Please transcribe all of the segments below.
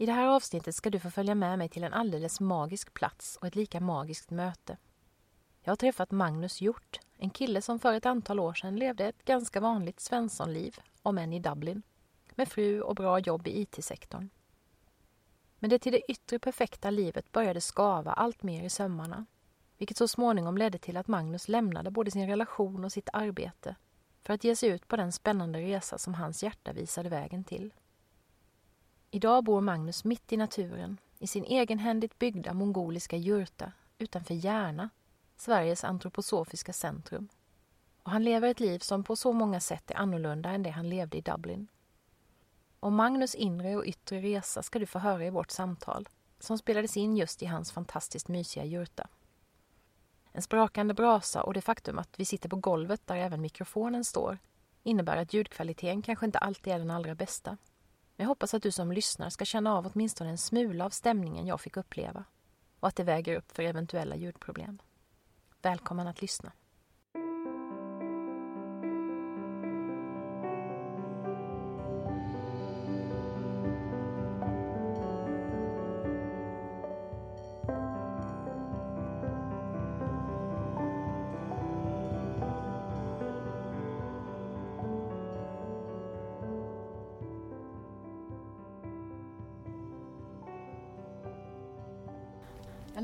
I det här avsnittet ska du få följa med mig till en alldeles magisk plats och ett lika magiskt möte. Jag har träffat Magnus Hjort, en kille som för ett antal år sedan levde ett ganska vanligt svenssonliv, om än i Dublin, med fru och bra jobb i IT-sektorn. Men det till det yttre perfekta livet började skava allt mer i sömmarna, vilket så småningom ledde till att Magnus lämnade både sin relation och sitt arbete för att ge sig ut på den spännande resa som hans hjärta visade vägen till. Idag bor Magnus mitt i naturen, i sin egenhändigt byggda mongoliska jurta utanför Järna, Sveriges antroposofiska centrum. Och han lever ett liv som på så många sätt är annorlunda än det han levde i Dublin. Om Magnus inre och yttre resa ska du få höra i vårt samtal, som spelades in just i hans fantastiskt mysiga jurta. En sprakande brasa och det faktum att vi sitter på golvet där även mikrofonen står innebär att ljudkvaliteten kanske inte alltid är den allra bästa. Men jag hoppas att du som lyssnar ska känna av åtminstone en smula av stämningen jag fick uppleva och att det väger upp för eventuella ljudproblem. Välkommen att lyssna.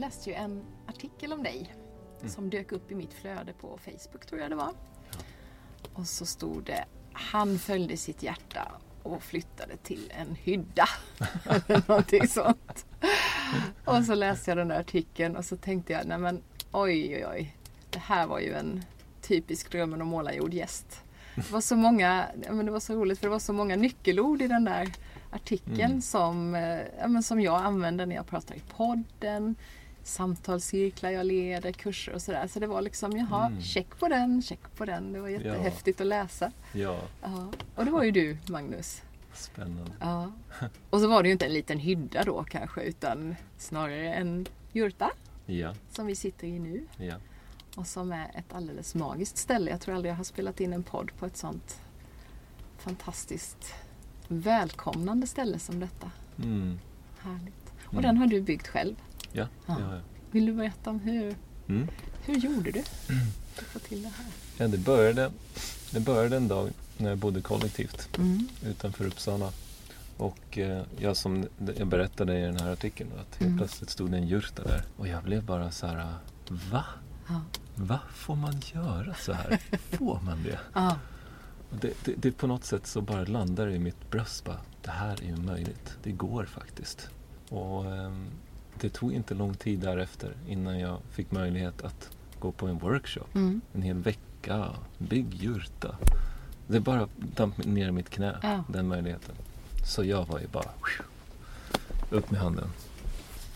Läste ju en artikel om dig Mm. som dök upp i mitt flöde på Facebook tror jag det var. Och så stod det Han följde sitt hjärta och flyttade till en hydda. Eller någonting sånt. Och så läste jag den där artikeln och så tänkte jag, nej men oj oj oj. Det här var ju en typisk drömmen om målarjord gäst. Det var så många, ja, men det var så roligt för det var så många nyckelord i den där artikeln Mm. som, eh, ja, som jag använder när jag pratar i podden, samtalscirklar jag leder, kurser och sådär. Så det var liksom, jaha, Mm. check på den, check på den. Det var jättehäftigt att läsa. Ja, Ja. Och det var ju du, Magnus. spännande. Ja. Och så var det ju inte en liten hydda då kanske, utan snarare en jurta Ja, som vi sitter i nu. ja. Och som är ett alldeles magiskt ställe. Jag tror aldrig jag har spelat in en podd på ett sånt fantastiskt välkomnande ställe som detta. Mm. Härligt. Och Mm. den har du byggt själv. Ja, Ja. ja. ja. Vill du berätta om hur, Mm. hur gjorde du för att få till det här? ja det, började, det började en dag när jag bodde kollektivt Mm. utanför Uppsala. Och eh, jag som jag berättade i den här artikeln att helt Mm. plötsligt stod det en jurta där. Och jag blev bara så här, va? Ja. Va? Får man göra så här? Får man det? Ja. Det, det, det på något sätt så bara landar i mitt bröst bara, det här är ju möjligt. Det går faktiskt. Och ehm, det tog inte lång tid därefter innan jag fick möjlighet att gå på en workshop. Mm. En hel vecka, bygg jurta. Det bara damp ner i mitt knä, Ja. den möjligheten. Så jag var ju bara upp med handen.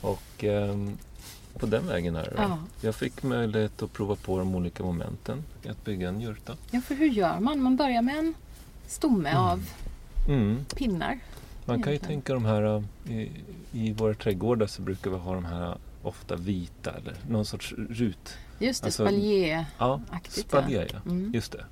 Och ehm, på den vägen är det. Ja. Jag fick möjlighet att prova på de olika momenten i att bygga en jurta. ja, för hur gör man? Man börjar med en stomme Mm. av Mm. pinnar. Man kan ju tänka de här, äh, i, i våra trädgårdar så brukar vi ha de här äh, ofta vita eller någon sorts rut. Just det, Alltså, spaljer Ja, spaljer ja. Mm. Just det.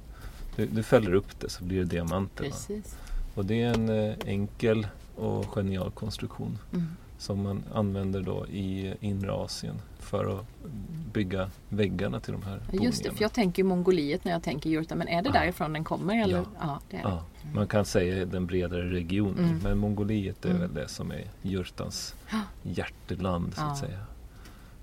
Du, du fäller upp det så blir det diamanter. Precis. Och det är en äh, enkel och genial konstruktion Mm. Som man använder då i inre Asien för att bygga väggarna till de här Just det, boningarna. för jag tänker Mongoliet när jag tänker jurta. Men är det Ja. därifrån den kommer? Eller? Ja. Ja, det är. Ja, man kan säga den bredare regionen. Mm. Men Mongoliet är Mm. väl det som är jurtans hjärteland så att säga.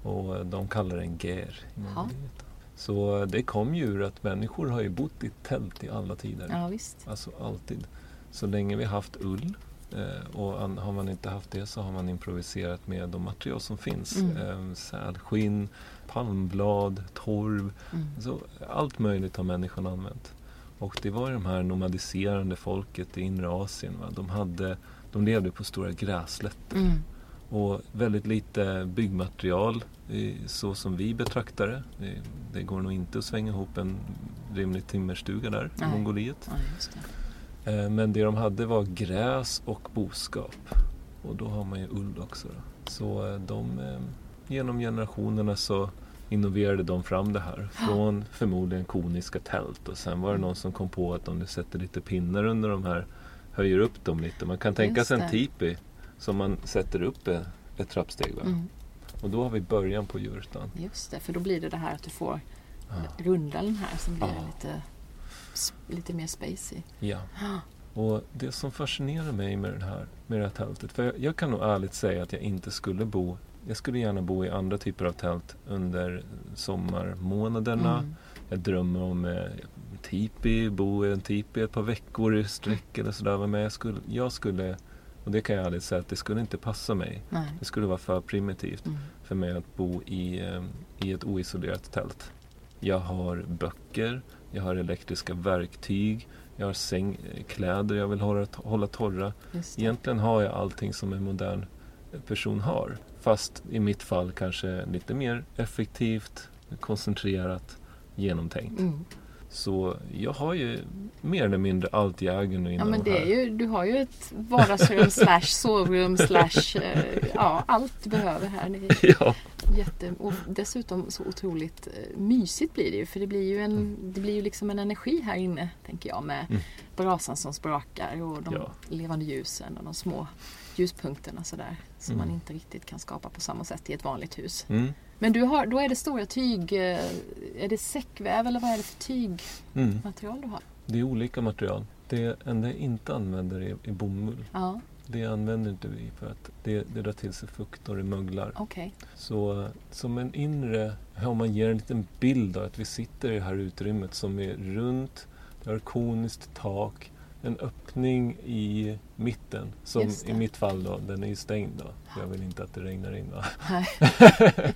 Och de kallar den ger i. Mongoliet. Så det kom ju ur att människor har ju bott i tält i alla tider. Ja, visst. Alltså alltid. Så länge vi haft ull och an- har man inte haft det så har man improviserat med de material som finns. Mm. Eh, sälskinn, palmblad, torv. Mm. Så allt möjligt har människan använt. Och det var de här nomadiserande folket i inre Asien. Va? De, hade, de levde på stora grässlätter. Mm. Och väldigt lite byggmaterial så som vi betraktar det. det. Det går nog inte att svänga ihop en rimlig timmerstuga där Nej. i Mongoliet. Ja. Eh, men det de hade var gräs och boskap. Och då har man ju ull också. Då. Så eh, de, eh, genom generationerna så innoverade de fram det här. Från förmodligen koniska tält och sen var det någon som kom på att om du sätter lite pinnar under de här höjer upp dem lite. Man kan tänka sig en tipi som man sätter upp ett, ett trappsteg. Mm. Och då har vi början på jurtan. Just det, för då blir det det här att du får ja. rundalen här som blir ja. lite, lite mer spacey. Ja. Och det som fascinerar mig med, den här, med det här tältet, för jag, jag, kan nog ärligt säga att jag inte skulle bo jag skulle gärna bo i andra typer av tält under sommarmånaderna. Mm. Jag drömmer om eh, tipi, bo i en tipi ett par veckor i sträck eller sådär. Men jag skulle, jag skulle, och det kan jag ärligt säga att det skulle inte passa mig. Nej. Det skulle vara för primitivt mm. för mig att bo i, eh, i ett oisolerat tält. Jag har böcker, jag har elektriska verktyg, jag har sängkläder jag vill hålla, hålla torra. Egentligen har jag allting som en modern person har. Fast i mitt fall kanske lite mer effektivt, koncentrerat, genomtänkt. Mm. Så jag har ju mer eller mindre allt i ägen Ja men det är ju, du har ju ett vardagsrum slash sovrum slash eh, ja, allt du behöver här. Det ja. jätte, och dessutom så otroligt eh, mysigt blir det ju för det blir ju, en, mm. det blir ju liksom en energi här inne tänker jag med mm. brasan som sprakar och de ja. levande ljusen och de små ljuspunkterna sådär som mm. man inte riktigt kan skapa på samma sätt i ett vanligt hus. Mm. Men du har, då är det stora tyg, eh, är det säckväv eller vad är det för tygmaterial mm. du har? Det är olika material. Det enda jag inte använder är, är bomull. Ja. Det använder inte vi för att det, det drar till sig fukt och det möglar. Okay. Så som en inre, om man ger en liten bild av att vi sitter i det här utrymmet som är runt, det har koniskt tak, en öppning i mitten. Som i mitt fall då, den är ju stängd då. Jag vill inte att det regnar in då. Nej.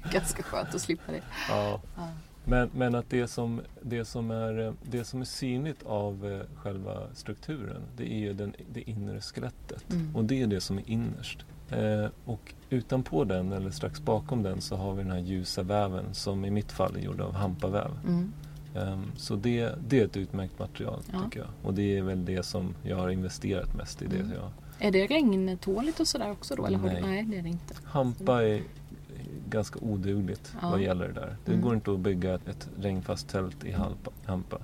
Ganska skönt att slippa det. Ja. ja. Men, men att det som, det, som är, det som är synligt av eh, själva strukturen det är ju den, det inre skelettet. Mm. Och det är det som är innerst. Eh, och utanpå den, eller strax bakom den, så har vi den här ljusa väven som i mitt fall är gjord av hampaväv. Mm. Um, så det, det är ett utmärkt material ja. tycker jag. Och det är väl det som jag har investerat mest i. Det mm. jag... Är det regntåligt och sådär också då? Eller nej. Du... nej, det är det inte. Hampa är ganska odugligt ja. vad gäller det där. Det mm. går inte att bygga ett, regnfast tält i hampa.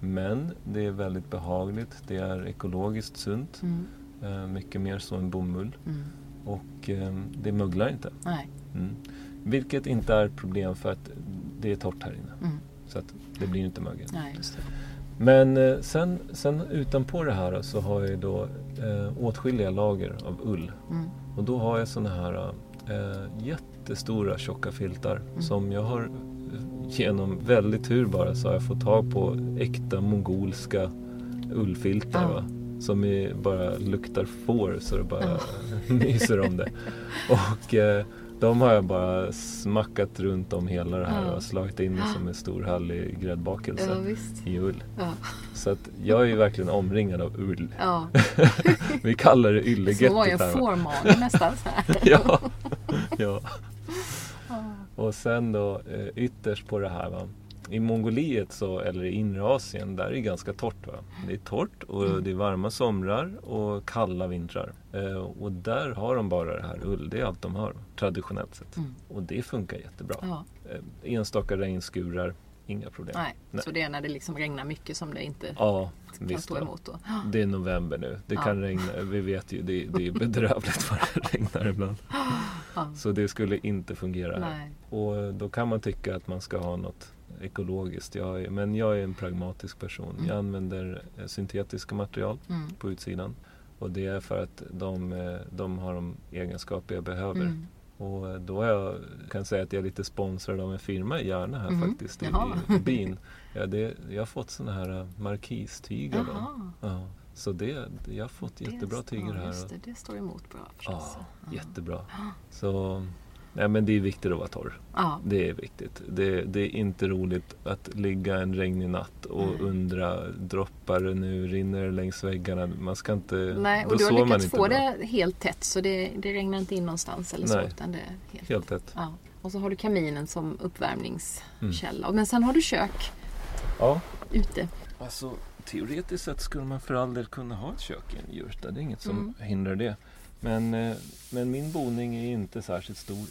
Men det är väldigt behagligt. Det är ekologiskt sunt. Mm. Uh, mycket mer så än bomull. Mm. Och um, det möglar inte. Nej. Mm. Vilket inte är ett problem för att det är torrt här inne. Så att det blir inte mögel. Nej. Men eh, sen, sen utanpå det här så har jag då eh, åtskilliga lager av ull. Mm. Och då har jag såna här eh, jättestora tjocka filtar mm. som jag har genom väldigt tur bara så har jag fått tag på äkta mongolska ullfiltar. Ah. Som är, bara luktar får så det bara myser om det. Och eh, de har jag bara smackat runt om hela det här ja. och slagit in det som en stor härlig gräddbakelse ja, i ull. Ja. Så att jag är ju verkligen omringad av ull. Vi kallar det yllegettot. Så var en fårmage nästan. Så här. ja. ja. Och sen då eh, ytterst på det här va, i Mongoliet så, eller i inre Asien, där är det ganska torrt. Va? Det är torrt och mm. det är varma somrar och kalla vintrar. Eh, och där har de bara det här ull, det är allt de har traditionellt sett. Mm. Och det funkar jättebra. Ja. Eh, enstaka regnskurar, inga problem. Nej, Nej, Så det är när det liksom regnar mycket som det inte ja, kan visst, stå emot då? Det är november nu. Det ja. kan regna, vi vet ju, det, det är bedrövligt vad det regnar ibland. Ja. Så det skulle inte fungera här. Nej. Och då kan man tycka att man ska ha något ekologiskt. Jag är, men jag är en pragmatisk person. Mm. Jag använder eh, syntetiska material mm. på utsidan. Och det är för att de, eh, de har de egenskaper jag behöver. Mm. Och eh, då jag, kan jag säga att jag är lite sponsrad av en firma i Järna här mm. faktiskt, i, i bin. Ja, det, jag har fått sådana här markistyg av dem. Ja, så det, jag har fått jättebra tyger här. Det, det står emot bra förstås. Ja, jättebra. Så Nej men det är viktigt att vara torr. Ja. Det är viktigt. Det, det, är inte roligt att ligga en regnig natt och Nej. undra droppar det nu, rinner det längs väggarna. Man ska inte... Nej, och du har lyckats få bra. det helt tätt så det, det regnar inte in någonstans eller Nej. så. Utan det är helt, helt tätt. Ja. Och så har du kaminen som uppvärmningskälla. Mm. Men sen har du kök ja. ute. Alltså teoretiskt sett skulle man för all del kunna ha ett kök i en djursta. Det är inget som mm. hindrar det. Men, eh, men min boning är inte särskilt stor.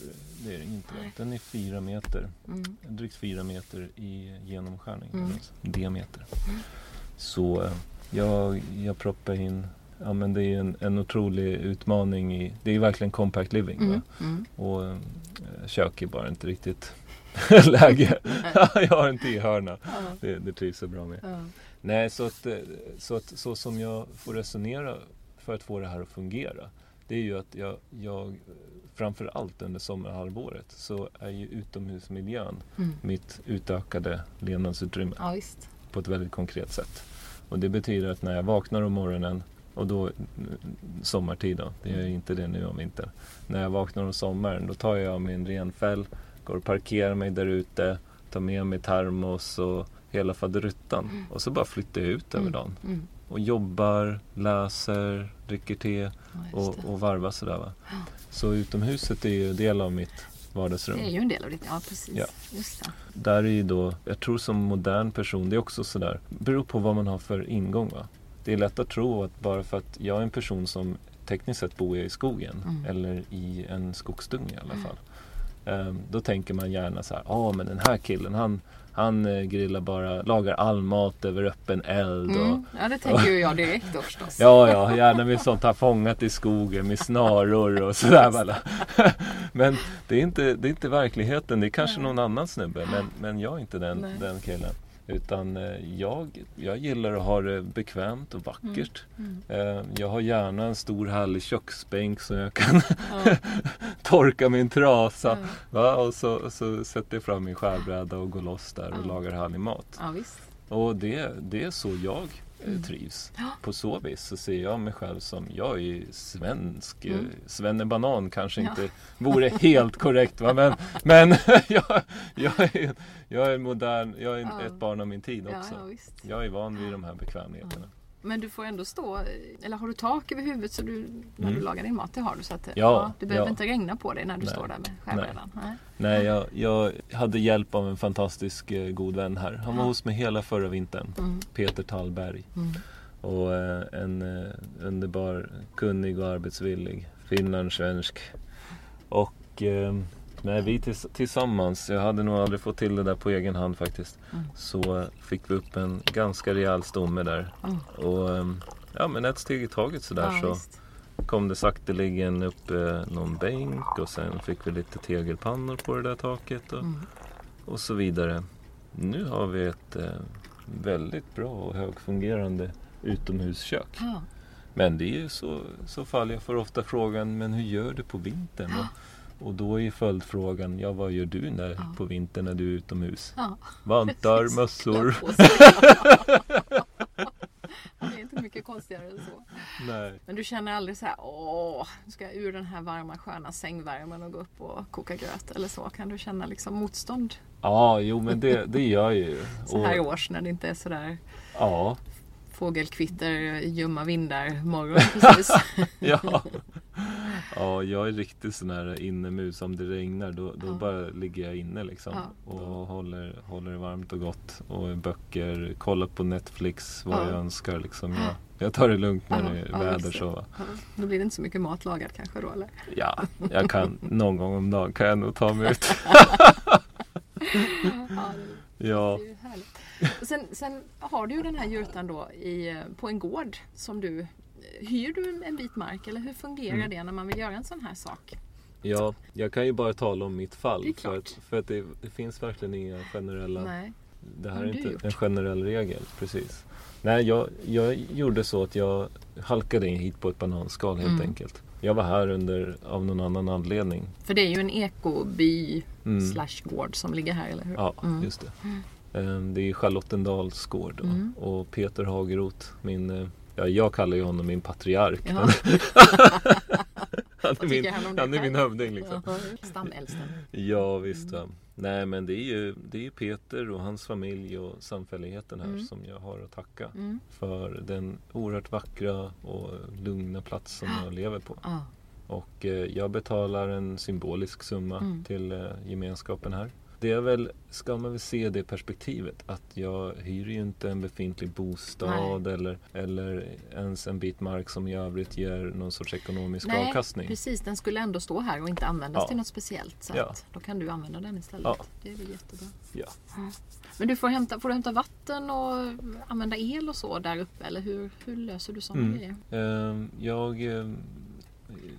Det är den inte. Den är fyra meter. Mm. Drygt fyra meter i genomskärning. Mm. Diameter. Mm. Så eh, jag, jag proppar in Ja men det är en, en otrolig utmaning. I, det är verkligen compact living. Mm. Mm. Och äh, kök är bara inte riktigt läge. jag har en tehörna. Ja. Det, det trivs jag bra med. Ja. Nej, så, att, så, att, så som jag får resonera för att få det här att fungera det är ju att jag, jag framför allt under sommarhalvåret så är ju utomhusmiljön mm. mitt utökade levnadsutrymme. Ja, på ett väldigt konkret sätt. Och det betyder att när jag vaknar om morgonen och då sommartid då, det är inte det nu om vintern. När jag vaknar om sommaren då tar jag min renfäll, går och parkerar mig där ute, tar med mig termos och hela faderuttan mm. och så bara flyttar jag ut över mm. dagen. Mm och jobbar, läser, dricker te och, och varvar sådär. Va? Så utomhuset är ju en del av mitt vardagsrum. Det är ju en del av ditt, ja precis. Ja. Just det. Där är ju då, jag tror som modern person, det är också sådär, beror på vad man har för ingång. Va? Det är lätt att tro att bara för att jag är en person som tekniskt sett bor jag i skogen mm. eller i en skogsdunge i alla mm. fall. Mm. Um, då tänker man gärna så här, ja ah, men den här killen han, han eh, grillar bara, lagar all mat över öppen eld. Och, mm. Ja det tänker ju jag direkt då förstås. ja, ja, gärna med sånt han fångat i skogen med snaror och sådär. men det är, inte, det är inte verkligheten, det är kanske någon annan snubbe men, men jag är inte den, den killen. Utan eh, jag, jag gillar att ha det bekvämt och vackert. Mm. Mm. Eh, jag har gärna en stor härlig köksbänk så jag kan ja. torka min trasa. Ja. Va? Och så, så sätter jag fram min skärbräda och går loss där och lagar härlig mat. Och det, det är så jag mm. trivs. Ja. På så vis så ser jag mig själv som, jag är svensk. Mm. Svennebanan kanske ja. inte vore helt korrekt va? men, men jag, jag, är, jag är modern, jag är ja. ett barn av min tid också. jag är van vid de här bekvämligheterna. Men du får ändå stå, eller har du tak över huvudet så du, när mm. du lagar din mat? Det har du. Så att, ja, ja du behöver ja. inte regna på dig när du Nej. står där med skärbrädan. Nej, Nej jag, jag, hade hjälp av en fantastisk eh, god vän här. Han var hos mig hela förra vintern. Mm. Peter Tallberg. Mm. Och eh, en eh, underbar, kunnig och arbetsvillig finlandssvensk. Och eh, Nej, vi tills, tillsammans, jag hade nog aldrig fått till det där på egen hand faktiskt. Mm. Så fick vi upp en ganska rejäl stomme där. Mm. Och ehm, ja, men ett steg i taget sådär ja, så visst. kom det sakteligen upp eh, någon bänk och sen fick vi lite tegelpannor på det där taket och, mm. och så vidare. Nu har vi ett eh, väldigt bra och högfungerande utomhuskök. Ja. Men det är ju så, så fall jag får ofta frågan, men hur gör du på vintern? Ja. Och då är följdfrågan, ja vad gör du när, ja. på vintern när du är utomhus? Ja. Vantar, mössor. det är inte mycket konstigare än så. Nej. Men du känner aldrig så här, åh, nu ska jag ur den här varma sköna sängvärmen och gå upp och koka gröt eller så? Kan du känna liksom motstånd? Ja, jo men det, det gör jag ju. så här års när det inte är sådär ja. fågelkvitter, ljumma vindar morgon precis. ja. Ja, jag är riktigt sån här innemus. Om det regnar då, då ja. bara ligger jag inne liksom. Ja. Och håller, håller det varmt och gott. Och böcker, kollar på Netflix vad ja. jag önskar. Liksom. Jag, jag tar det lugnt när det är väder så. Då blir det inte så mycket mat lagad kanske då eller? Ja, jag kan någon gång om dagen kan jag nog ta mig ut. ja. Sen, sen, har du ju den här jurtan då i, på en gård som du hyr du en bit mark eller hur fungerar mm. det när man vill göra en sån här sak? Ja, jag kan ju bara tala om mitt fall. För att, för att det, det, finns verkligen inga generella... Nej. Det här är inte gjort? en generell regel, precis. Nej, jag, jag gjorde så att jag halkade in hit på ett bananskal helt mm. enkelt. Jag var här under, av någon annan anledning. För det är ju en ekoby mm. slash gård som ligger här, eller hur? Ja, mm. just det. Ehm, det är Charlottendals gård mm. och Peter Hageroth, min eh, Ja, jag kallar ju honom min patriark. Ja. han är min, han, han är min hövding liksom. Stamäldsten. Ja visst. Mm. Nej men det är ju det är Peter och hans familj och samfälligheten här mm. som jag har att tacka mm. för den oerhört vackra och lugna plats som jag lever på. Ah. Och eh, jag betalar en symbolisk summa mm. till eh, gemenskapen här. Det är väl, ska man väl se det perspektivet att jag hyr ju inte en befintlig bostad eller, eller ens en bit mark som i övrigt ger någon sorts ekonomisk Nej, avkastning. precis. Den skulle ändå stå här och inte användas ja. till något speciellt. Så ja. då kan du använda den istället. Ja. Det är väl jättebra. Ja. Mm. Men du får hämta, får du hämta vatten och använda el och så där uppe eller hur, hur löser du sådana mm. grejer? Uh, jag uh,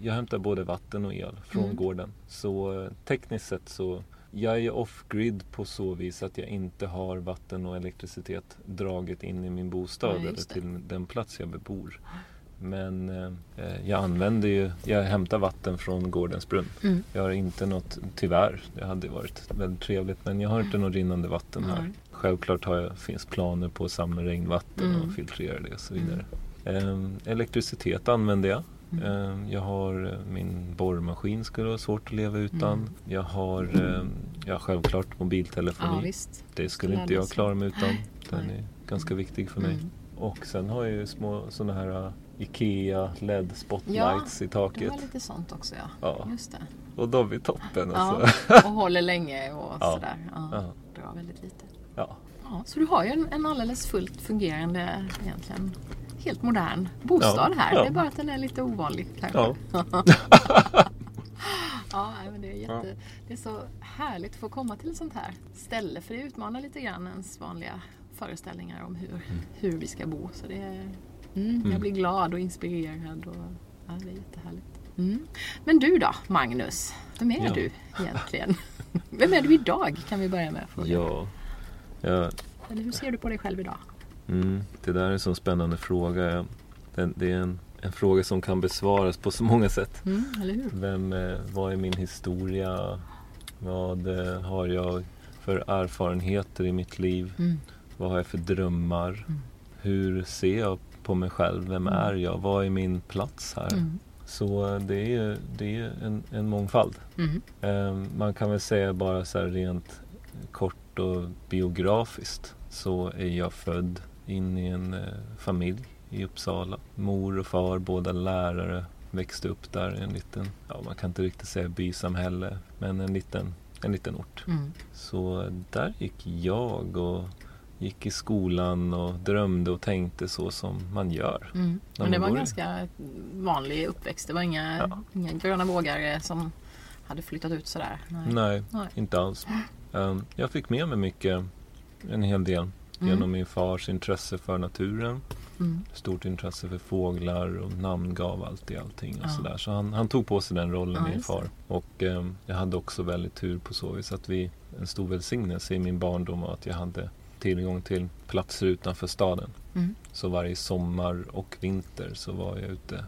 jag hämtar både vatten och el från mm. gården. Så eh, tekniskt sett så jag är off-grid på så vis att jag inte har vatten och elektricitet draget in i min bostad ja, eller till den plats jag bebor. Men eh, eh, jag använder ju, jag hämtar vatten från gårdens brunn. Mm. Jag har inte något, tyvärr, det hade varit väldigt trevligt, men jag har inte något rinnande vatten här. Mm. Självklart har jag, finns planer på att samla regnvatten mm. och filtrera det och så vidare. Eh, elektricitet använder jag Mm. Ehm, jag har eh, min borrmaskin skulle vara svårt att leva utan. Mm. Jag har ehm, ja, självklart mobiltelefoni. Ja, det skulle inte jag klara mig utan. Den är ganska viktig för mig. Mm. Och sen har jag ju små sådana här uh, Ikea LED spotlights ja, i taket. Ja, det lite sånt också ja. ja. Just det. Och de är toppen alltså. och håller länge och ja. sådär. Ja, ja. Drar väldigt lite. Ja. ja. Så du har ju en, en alldeles fullt fungerande egentligen helt modern bostad här. Ja. Det är bara att den är lite ovanlig kanske. Ja. ja, men det, är jätte, det är så härligt att få komma till ett sånt här ställe för det utmanar lite grann ens vanliga föreställningar om hur, mm. hur vi ska bo. Så det är, mm, mm. Jag blir glad och inspirerad. Och, ja, det är jättehärligt. Mm. Men du då, Magnus? Vem är ja. du egentligen? Vem är du idag kan vi börja med. Fråga. Ja. ja. Eller hur ser du på dig själv idag? Mm, det där är en sån spännande fråga. Det är en, en fråga som kan besvaras på så många sätt. Mm? Vem, eh, vad är min historia? Vad eh, har jag för erfarenheter i mitt liv? Mm. Vad har jag för drömmar? Mm. Hur ser jag på mig själv? Vem mm. är jag? Vad är min plats här? Mm. Så eh, det är, det är en, en mångfald. Um, man kan väl säga bara så här rent kort och biografiskt så är jag född in i en eh, familj i Uppsala. Mor och far, båda lärare, växte upp där i en liten, ja man kan inte riktigt säga bysamhälle, men en liten, en liten ort. Mm. Så där gick jag och gick i skolan och drömde och tänkte så som man gör. Mm. Men det var en ganska vanlig uppväxt. Det var inga, ja. inga gröna vågare som hade flyttat ut sådär? Nej, Nej, Nej. inte alls. Um, jag fick med mig mycket, en hel del mm. genom min fars intresse för naturen. Mm. Stort intresse för fåglar och namngav alltid allting och ja. sådär. Så han, han, tog på sig den rollen, ja, min far. Och eh, jag hade också väldigt tur på så vis att vi, en stor välsignelse i min barndom var att jag hade tillgång till platser utanför staden. Mm. Så varje sommar och vinter så var jag ute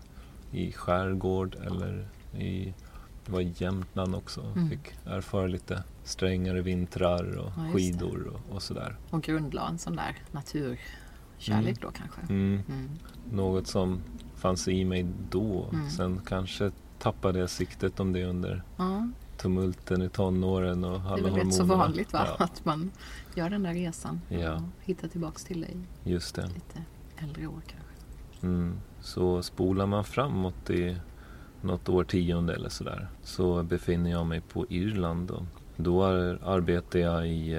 i skärgård eller i det var i Jämtland också. Mm. Fick erfara lite strängare vintrar och ja, skidor och, och, sådär. Och grundlade en sån där naturkärlek mm. då kanske? Mm. mm. Något som fanns i mig då. Mm. Sen kanske tappade jag siktet om det under tumulten i tonåren och alla hormonerna. Det är väl rätt så vanligt va? Ja. Att man gör den där resan ja. och hittar tillbaks till dig. Just det. Lite äldre år kanske. Mm. Så spolar man framåt i något årtionde eller sådär så befinner jag mig på Irland. Och då arbetar jag i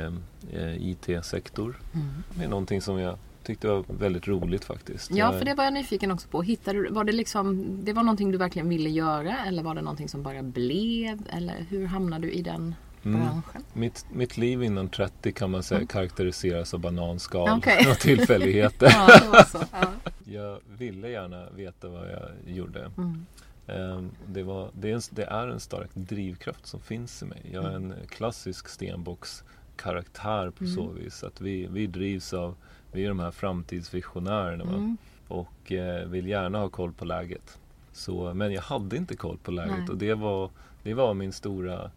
eh, IT-sektor. Mm. Det är någonting som jag tyckte var väldigt roligt faktiskt. Ja, för det var jag nyfiken också på. Hittade du, var det, liksom, det var någonting du verkligen ville göra eller var det någonting som bara blev? Eller hur hamnade du i den mm. branschen? Mitt, mitt liv innan 30 kan man säga mm. karaktäriseras av bananskal okay. och tillfälligheter. ja, ja. Jag ville gärna veta vad jag gjorde. Mm. Ehm, det, var, det, är en, det, är en, stark drivkraft som finns i mig. Jag är mm. en klassisk stenbockskaraktär på mm. så vis. Att vi, vi drivs av, vi är de här framtidsvisionärerna mm. och eh, vill gärna ha koll på läget. Så, men jag hade inte koll på läget Nej. och det var, det var min stora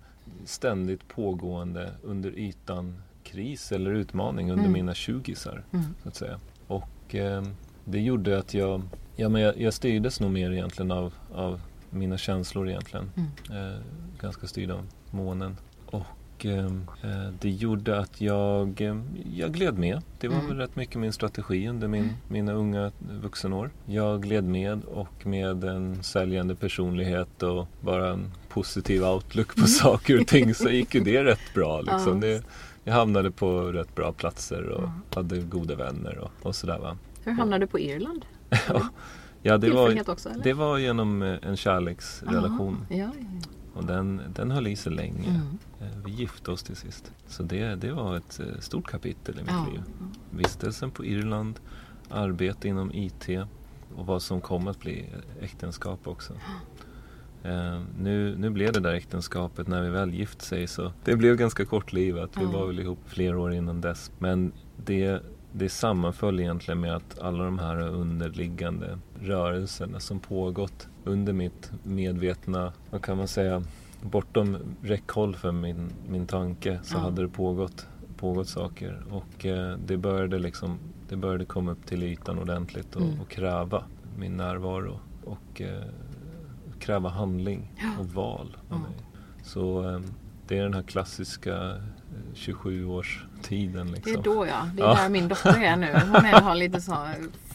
ständigt pågående under ytan kris eller utmaning under mm. mina tjugisar. Mm. Så att säga. Och eh, det gjorde att jag Ja, men jag, jag styrdes nog mer egentligen av, av mina känslor egentligen. Mm. Eh, ganska styrd av månen. Och eh, eh, det gjorde att jag, eh, jag gled med. Det var Mm. väl rätt mycket min strategi under min, Mm. mina unga vuxenår. Jag gled med och med en säljande personlighet och bara en positiv outlook på saker och ting så gick ju det rätt bra. Liksom. Mm. Det, jag hamnade på rätt bra platser och hade goda vänner och, och sådär va. Hur hamnade du på Irland? Ja, det var, också det var genom eh, en kärleksrelation Ja, ja, ja. och den, den höll i sig länge. Mm. Eh, Vi gifte oss till sist. Så det, det var ett eh, stort kapitel i mitt liv. Vistelsen på Irland, arbete inom IT och vad som kom att bli äktenskap också. Eh, nu, nu blev det där äktenskapet när vi väl gift sig så det blev ganska kortlivat. Vi Ja. var väl ihop flera år innan dess. Men det, det sammanföll egentligen med att alla de här underliggande rörelserna som pågått under mitt medvetna, vad kan man säga, bortom räckhåll för min, min tanke så Ja. hade det pågått, pågått saker. Och eh, det började liksom det började komma upp till ytan ordentligt och, Mm. och kräva min närvaro och eh, kräva handling och val av Ja. mig. Så eh, det är den här klassiska eh, 27-årstiden Det liksom. är då ja. Det är Ja. där min dotter är nu. Hon är, har lite så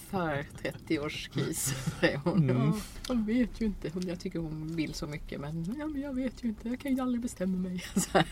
för 30-årskris. säger hon. Mm. Ja, jag vet ju inte. Jag tycker hon vill så mycket men, ja, jag vet ju inte. Jag kan ju aldrig bestämma mig.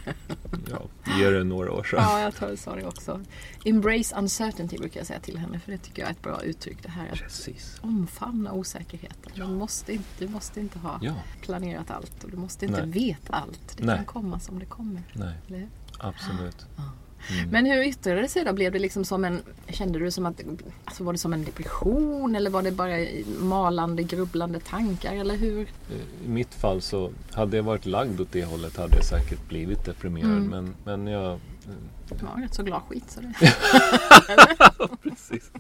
Ja, ge det några år så. Ja, jag tror jag sa det också. Embrace uncertainty brukar jag säga till henne. För det tycker jag är ett bra uttryck. Det här att Precis. omfamna osäkerheten. Du måste inte, du måste inte ha Ja, planerat allt och du måste inte Nej. veta allt. Det Nej. kan komma som det kommer. nej, Eller? absolut. Ja. Mm. Men hur yttrade det sig då? Blev det liksom som en, kände du som att, alltså var det som en depression eller var det bara malande, grubblande tankar eller hur? I mitt fall så hade jag varit lagd åt det hållet hade jag säkert blivit deprimerad. Mm. Men, men jag... Det var rätt så glad skit så det. Precis.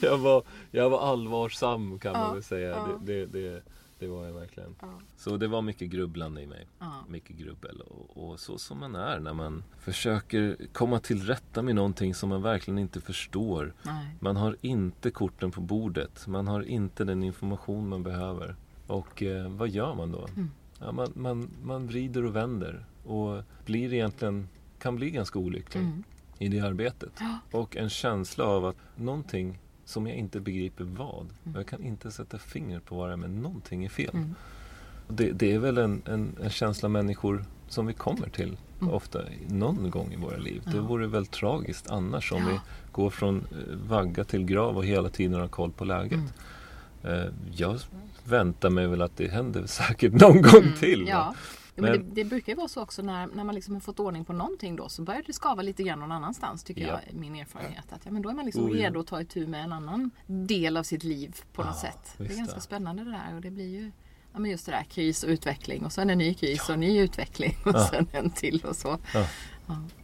jag, var, jag var allvarsam kan Ja, man väl säga. ja. Det, det, det, det var jag verkligen. Ja, Så det var mycket grubblande i mig. ja, Mycket grubbel. Och, och så som man är när man försöker komma till rätta med någonting som man verkligen inte förstår. nej. Man har inte korten på bordet. Man har inte den information man behöver. Och eh, vad gör man då? Mm. Ja, man, man, man vrider och vänder och blir egentligen, kan bli ganska olycklig Mm. i det arbetet. Ja. Och en känsla av att någonting som jag inte begriper vad. Mm. Jag kan inte sätta fingret på vad det är men någonting är fel. Mm. Det, det är väl en, en, en känsla människor som vi kommer till Mm. ofta någon gång i våra liv. Det Ja. vore väl tragiskt annars om Ja. vi går från eh, vagga till grav och hela tiden har koll på läget. Mm. Eh, Jag väntar mig väl att det händer säkert någon gång Mm, till. Ja. Ja, men Men- det, det brukar ju vara så också när, när man liksom har fått ordning på någonting då så börjar det skava lite grann någon annanstans tycker Ja. jag min erfarenhet. Att, ja, men då är man liksom Oh, redo att ta itu med en annan del av sitt liv på något sätt. Det är ganska det. spännande det där och det blir ju ja, men just det där kris och utveckling och sen en ny kris och ny utveckling och Ja. sen en till och så. Ja.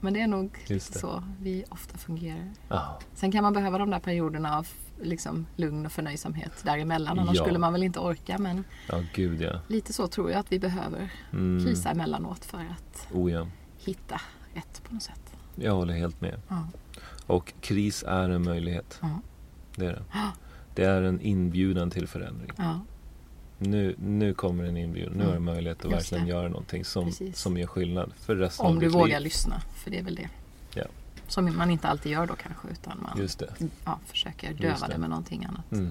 Men det är nog så vi ofta fungerar. Ja, Sen kan man behöva de där perioderna av liksom, lugn och förnöjsamhet däremellan. Annars Ja. skulle man väl inte orka. Men ja gud ja. lite så tror jag att vi behöver Mm. krisa emellanåt för att Oh, ja. hitta rätt på något sätt. Jag håller helt med. Ja. Och kris är en möjlighet. Det är det. Det är en inbjudan till förändring. Nu, nu kommer en inbjudan. Nu Mm. har jag möjlighet att Just verkligen det. göra någonting som, Precis. som gör skillnad för resten Om av du ditt vågar liv. lyssna. För det är väl det. Som man inte alltid gör då kanske. Utan man Just det. ja, försöker döva det. det med någonting annat. Mm.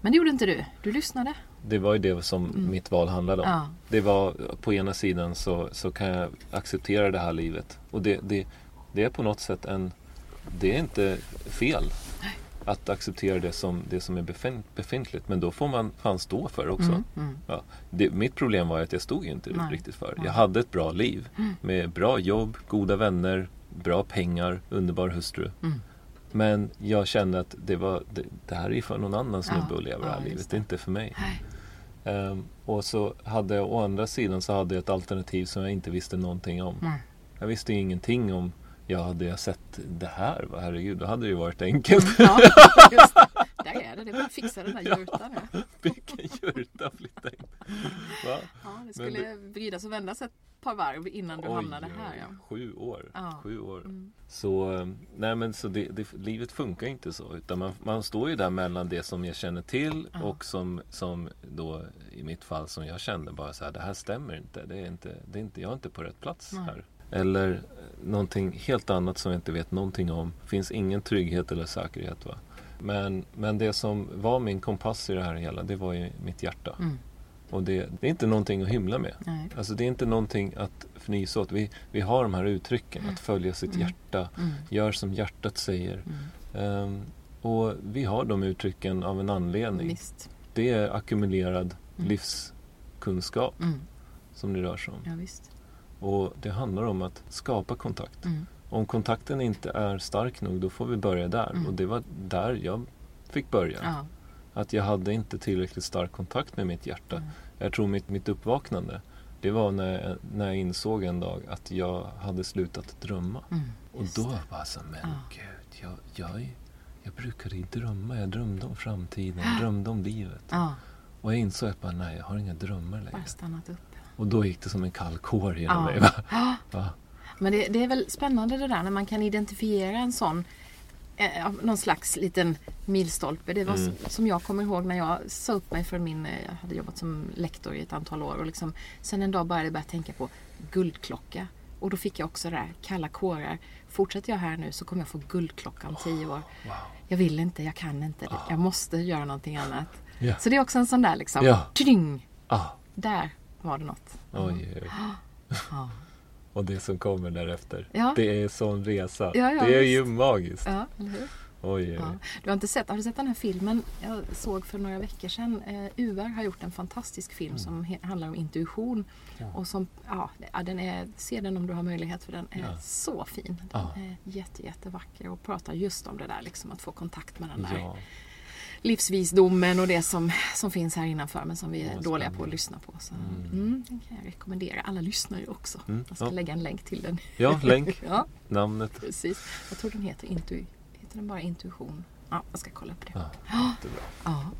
Men det gjorde inte du. Du lyssnade. Det var ju det som Mm. mitt val handlade om. Ja. Det var på ena sidan så, så kan jag acceptera det här livet. Och det, det, det är på något sätt en... Det är inte fel Nej. att acceptera det som, det som är befin, befintligt. Men då får man fan stå för det också. Mm. Mm. Ja, det, mitt problem var att jag stod ju inte Nej. riktigt för. Nej. Jag hade ett bra liv Mm. med bra jobb, goda vänner, bra pengar, underbar hustru. Mm. Men jag kände att det, var, det, det här är för någon annan snubbe Ja, att leva det ja, här livet. det. Är inte för mig. Ehm, och så hade jag å andra sidan så hade jag ett alternativ som jag inte visste någonting om. Nej. Jag visste ingenting om Ja, hade jag sett det här, va, herregud, då hade det ju varit enkelt. Ja, just det. Där är det. Det är bara att fixa den där Ja. jurtan. nu. Vilken jurta flytta in. Va? Ja, det Men skulle vridas och vändas ett par varv innan du oj, hamnade här. Ja. Sju år. Ja. Sju år. Mm. Så, nej men så det, det, livet funkar inte så. Utan man, man står ju där mellan det som jag känner till ja. och som, som då i mitt fall som jag kände bara så här, det här stämmer inte. Det är inte, det är inte jag är inte på rätt plats nej. här. Eller någonting helt annat som jag inte vet någonting om. Finns ingen trygghet eller säkerhet. Va? Men, men det som var min kompass i det här hela, det var ju mitt hjärta. Mm. Och det, det, är inte någonting att hymla med. Nej. Alltså det är inte någonting att fnysa åt. Vi, vi har de här uttrycken, mm. att följa sitt mm. hjärta, mm. gör som hjärtat säger. Um, och vi har de uttrycken av en anledning. Visst. Det är ackumulerad mm. livskunskap mm. som det rör sig om. Ja. Och det handlar om att skapa kontakt. Om kontakten inte är stark nog, då får vi börja där. Och det var där jag fick börja. Ja. Att jag hade inte tillräckligt stark kontakt med mitt hjärta. Jag tror mitt, mitt uppvaknande, det var när jag, när jag insåg en dag att jag hade slutat drömma. Mm, och då var jag så, men ja. gud, jag, jag, jag brukade inte drömma. Jag drömde om framtiden, jag drömde om livet. Ja. Och jag insåg att bara, nej, jag har inga drömmar längre. Bara stannat upp. Och då gick det som en kall kår genom ja. mig. Va? Men det, det, är väl spännande det där när man kan identifiera en sån eh, någon slags liten milstolpe. Det var mm. som jag kommer ihåg när jag sa upp mig för min, eh, jag hade jobbat som lektor i ett antal år och liksom, sen en dag började jag börja tänka på guldklocka. Och då fick jag också det där kalla kårar. Fortsätter jag här nu så kommer jag få guldklocka om tio år. Wow. Jag vill inte, jag kan inte. Oh. Jag måste göra någonting annat. Yeah. Så det är också en sån där liksom. Ja. Oh. Där var det något. Mm. Oj, oj. Ja. Och det som kommer därefter. Ja. Det är sån resa. Ja, ja, det är ju magiskt. Ja, eller hur? Oj, oj. Du har inte sett, har du sett den här filmen jag såg för några veckor sedan? Uh, UR har gjort en fantastisk film mm. som handlar om intuition. Och som, ja, den är, se den om du har möjlighet för den är så fin. Den är jätte, jättevacker och pratar just om det där liksom att få kontakt med den där livsvisdomen och det som, som finns här innanför men som vi är dåliga på att lyssna på. Så, mm. Mm, den kan jag rekommendera. Alla lyssnar ju också. Mm. Jag ska ja. lägga en länk till den. Ja, länk. ja. Namnet. Precis. Jag tror den heter, Intu heter den bara Intuition. Ja, jag ska kolla upp det. Ja, det ja.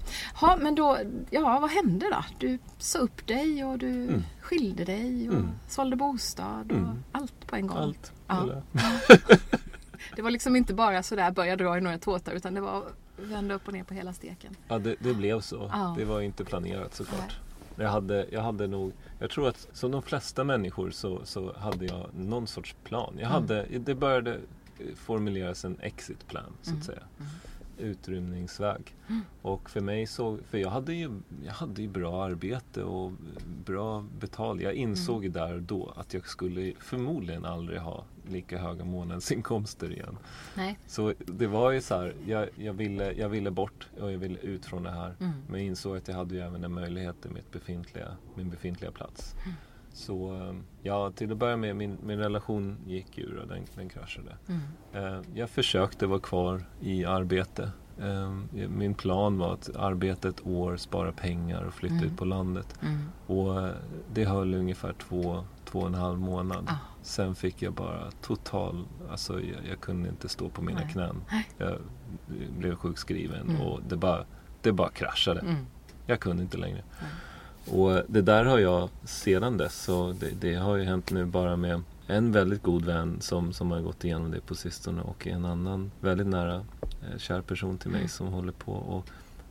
ja, men då, ja, vad hände då? Du sa upp dig och du mm. skilde dig och mm. sålde bostad och mm. allt på en gång. Allt. Ja. det var liksom inte bara sådär börja dra i några tåtar utan det var vända upp och ner på hela steken. Ja, det, det blev så. Ja. Det var inte planerat såklart. Jag hade, jag hade nog, jag tror att som de flesta människor så, så hade jag någon sorts plan. Jag mm. hade, det började formuleras en exit plan så att mm. säga. Mm utrymningsväg. Mm. Och för mig så, för jag hade ju, jag hade ju bra arbete och bra betalt. Jag insåg mm. där och då att jag skulle förmodligen aldrig ha lika höga månadsinkomster igen. Nej. Så det var ju så här, jag, jag, ville, jag ville bort och jag ville ut från det här. Mm. Men jag insåg att jag hade ju även en möjlighet i mitt befintliga, min befintliga plats. Mm. Så ehm, ja, till att börja med, min, min relation gick ur och den, den kraschade. Mm. Eh, jag försökte vara kvar i arbete. Ehm, min plan var att arbeta ett år, spara pengar och flytta mm. ut på landet. Mm. Och eh, det höll ungefär två, två och en halv månad. Ah. Sen fick jag bara total, alltså jag, jag kunde inte stå på mina Nej. knän. Jag blev sjukskriven mm. och det bara, det bara kraschade. Mm. Jag kunde inte längre. Och det där har jag sedan dess, så det, det, har ju hänt nu bara med en väldigt god vän som, som har gått igenom det på sistone och en annan väldigt nära eh, kär person till mig mm. som håller på. Och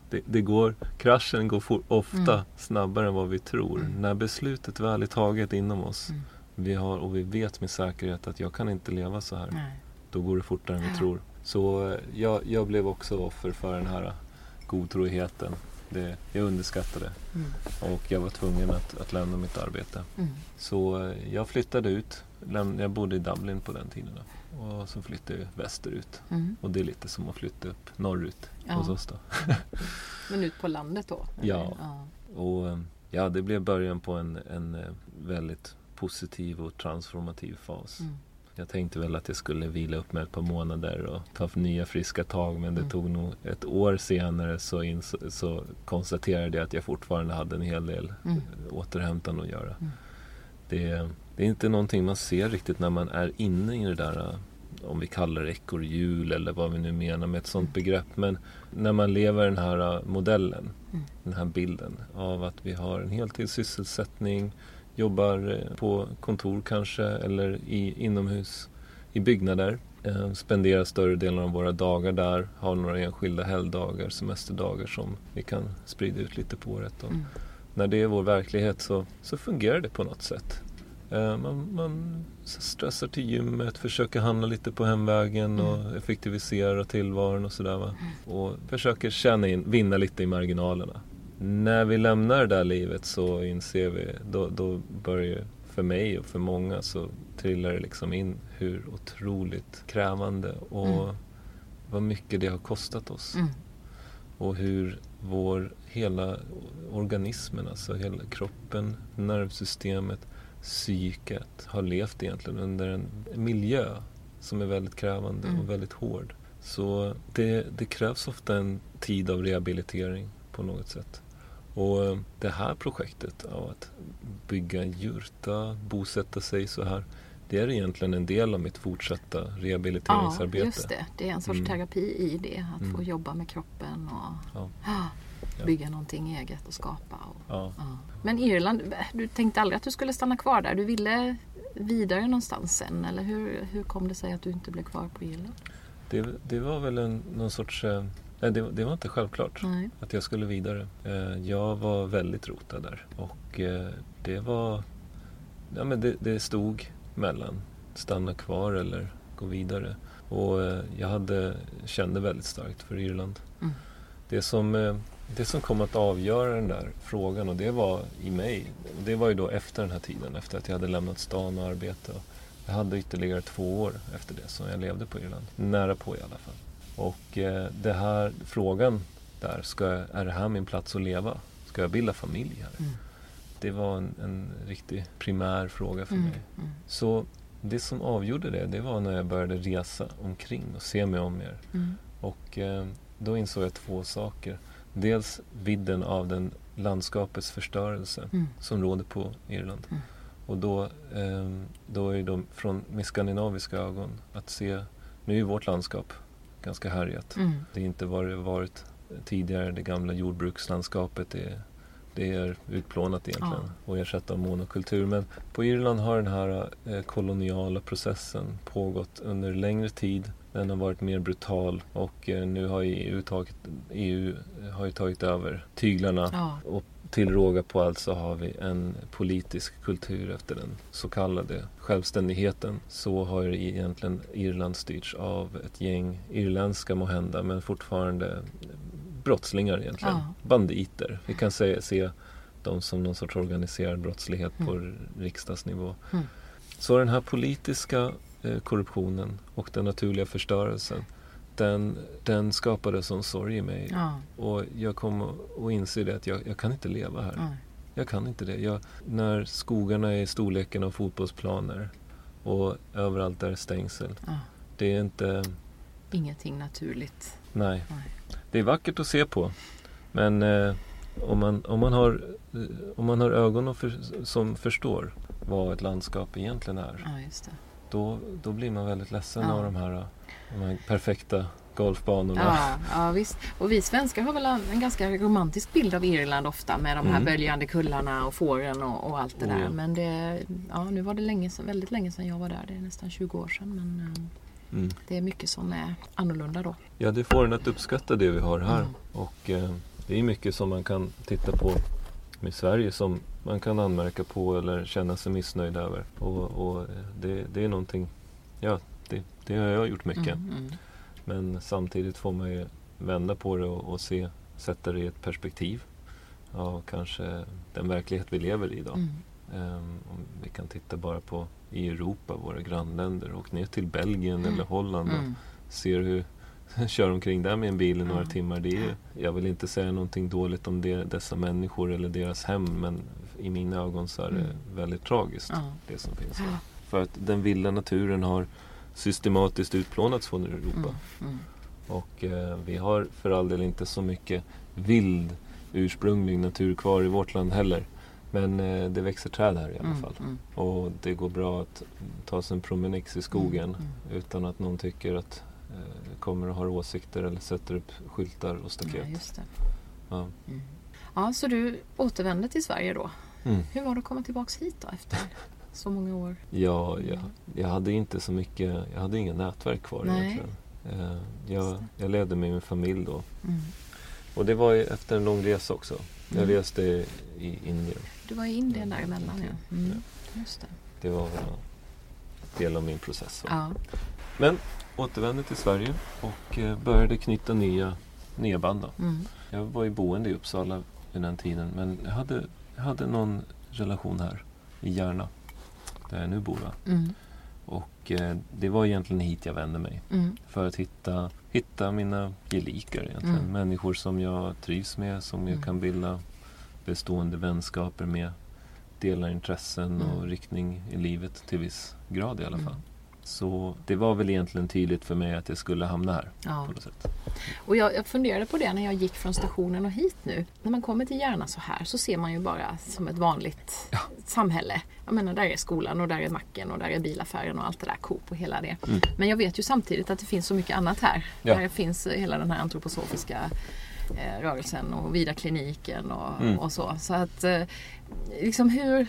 det, det går, kraschen går for, ofta mm. snabbare än vad vi tror. Mm. När beslutet väl är taget inom oss mm. vi har, och vi vet med säkerhet att jag kan inte leva så här. Nej. Då går det fortare än vi tror. Så eh, jag, jag blev också offer för den här godtroheten det, jag underskattade mm. Och jag var tvungen att, att lämna mitt arbete. Mm. Så eh, jag flyttade ut. Jag bodde i Dublin på den tiden. Och så flyttade jag västerut. Mm. Och det är lite som att flytta upp norrut ja. hos oss då. Men ut på landet då? Ja. ja. Och eh, ja, det blev början på en, en eh, väldigt positiv och transformativ fas. Jag tänkte väl att jag skulle vila upp mig ett par månader och ta nya friska tag men det mm. tog nog ett år senare så, så konstaterade jag att jag fortfarande hade en hel del mm. återhämtande att göra. Mm. Det, det, är inte någonting man ser riktigt när man är inne i det där om vi kallar det ekorrhjul eller vad vi nu menar med ett sånt mm. begrepp. Men när man lever den här modellen, mm. den här bilden av att vi har en heltidssysselsättning jobbar eh, på kontor kanske eller i, inomhus i byggnader. Eh, spenderar större delen av våra dagar där, har några enskilda helgdagar, semesterdagar som vi kan sprida ut lite på året. Mm. När det är vår verklighet så, så fungerar det på något sätt. Eh, man, man stressar till gymmet, försöker handla lite på hemvägen och mm. effektivisera tillvaron och sådär. Va? Mm. Och försöker tjäna in, vinna lite i marginalerna. När vi lämnar det där livet så inser vi, då, då börjar för mig och för många så trillar det liksom in hur otroligt krävande och mm. vad mycket det har kostat oss. Mm. Och hur vår hela organismen, alltså hela kroppen, nervsystemet, psyket har levt egentligen under en miljö som är väldigt krävande mm. och väldigt hård. Så det, det, krävs ofta en tid av rehabilitering på något sätt. Och eh, det här projektet av att bygga en jurta, bosätta sig så här. Det är egentligen en del av mitt fortsatta rehabiliteringsarbete. Ja, just det. Det är en sorts mm. terapi i det. Att mm. få jobba med kroppen och ja. bygga ja. någonting eget och skapa. Och, ja. Ja. Men Irland, du tänkte aldrig att du skulle stanna kvar där? Du ville vidare någonstans sen? Eller hur, hur kom det sig att du inte blev kvar på Irland? Det, det var väl en, någon sorts eh, Nej, det, det, var inte självklart Nej. att jag skulle vidare. Eh, jag var väldigt rotad där och eh, det var... Ja, men det, det stod mellan stanna kvar eller gå vidare. Och eh, jag hade, kände väldigt starkt för Irland. Mm. Det, som, det som kom att avgöra den där frågan och det var i mig. Det var ju då efter den här tiden, efter att jag hade lämnat stan och arbete. Jag hade ytterligare två år efter det som jag levde på Irland. Nära på i alla fall. Och eh, det här frågan där, ska, är det här min plats att leva? Ska jag bilda familj här? Mm. Det var en, en riktig primär fråga för mm. mig. Mm. Så det som avgjorde det, det var när jag började resa omkring och se mig om mer. Mm. Och eh, då insåg jag två saker. Dels vidden av den landskapets förstörelse mm. som råder på Irland. Mm. Och då, eh, då är det från med skandinaviska ögon att se, nu är vårt landskap ganska härjat. Mm. Det är inte vad det varit tidigare, det gamla jordbrukslandskapet. Det, det är utplånat egentligen ja. och ersatt av monokultur. Men på Irland har den här eh, koloniala processen pågått under längre tid. Den har varit mer brutal och eh, nu har EU tagit, EU har tagit över tyglarna ja. och till råga på allt så har vi en politisk kultur efter den så kallade självständigheten. Så har egentligen Irland styrts av ett gäng irländska måhända men fortfarande brottslingar egentligen. Ja. Banditer. Vi kan se, se dem som någon sorts organiserad brottslighet mm. på riksdagsnivå. Mm. Så den här politiska eh, korruptionen och den naturliga förstörelsen den, den skapade sån sorg i mig. Ja. Och jag kom att inse det att jag, jag kan inte leva här. Nej. Jag kan inte det. Jag, när skogarna är i storleken av fotbollsplaner och överallt är stängsel. Ja. Det är inte... Ingenting naturligt. Nej. Nej. Det är vackert att se på. Men eh, om, man, om, man har, eh, om man har ögon för, som förstår vad ett landskap egentligen är. Ja, då, då blir man väldigt ledsen av de här de här perfekta golfbanorna. Ja, ja, visst. Och vi svenskar har väl en ganska romantisk bild av Irland ofta med de här mm. böljande kullarna och fåren och, och allt det där. Oh, Men det, ja, nu var det länge, väldigt länge sedan jag var där. Det är nästan 20 år sedan. Men eh, mm. det är mycket som är annorlunda då. Ja, det får en att uppskatta det vi har här. Mm. Och eh, det är mycket som man kan titta på med Sverige som man kan anmärka på eller känna sig missnöjd över. Och, och det, det är någonting, ja, det, det har jag gjort mycket. Mm, mm. Men samtidigt får man ju vända på det och, och, se, sätta det i ett perspektiv av kanske den verklighet vi lever i idag. Mm. Um, om vi kan titta bara på i Europa, våra grannländer, och ner till Belgien mm. eller Holland och mm. ser hur kör omkring där med en bil i några mm. timmar. Det är, jag vill inte säga någonting dåligt om det, dessa människor eller deras hem men i mina ögon så är det mm. väldigt tragiskt det som finns här. För att den vilda naturen har systematiskt utplånats från Europa. Mm, mm. Och eh, vi har för all del inte så mycket vild ursprunglig natur kvar i vårt land heller. Men eh, det växer träd här i alla fall. Mm, och det går bra att ta sig en promenix i skogen mm, utan att någon tycker att kommer och har åsikter eller sätter upp skyltar och staket. Ja, just det. Ja. ja, så du återvände till Sverige då Mm. Hur var det att komma tillbaks hit då efter så många år? Ja, jag, jag hade inte så mycket, jag hade inga nätverk kvar Nej. egentligen. Eh, jag, jag levde med min familj då. Mm. Och det var efter en lång resa också. Jag mm. reste i Indien. Du var i Indien däremellan ja. Mm. Just det. det var en del av min process. Ja. Men återvände till Sverige och eh, började knyta nya, nya band. Mm. Jag var ju boende i Uppsala vid den tiden men jag hade, jag hade någon relation här i Järna där jag nu bor. Mm. Och eh, det var egentligen hit jag vände mig. Mm. För att hitta, hitta mina gelikar egentligen. Mm. Människor som jag trivs med, som jag mm. kan bilda bestående vänskaper med. Delar intressen och mm. riktning i livet till viss grad i alla fall. Så det var väl egentligen tydligt för mig att jag skulle hamna här. Ja. På något sätt. Och jag, jag funderade på det när jag gick från stationen och hit nu. När man kommer till Järna så här så ser man ju bara som ett vanligt ja. samhälle. Jag menar där är skolan och där är macken och där är bilaffären och allt det där, Coop och hela det. Mm. Men jag vet ju samtidigt att det finns så mycket annat här. Ja. Där finns hela den här antroposofiska eh, rörelsen och Vida-kliniken och, mm. och, så. Så att eh, liksom hur,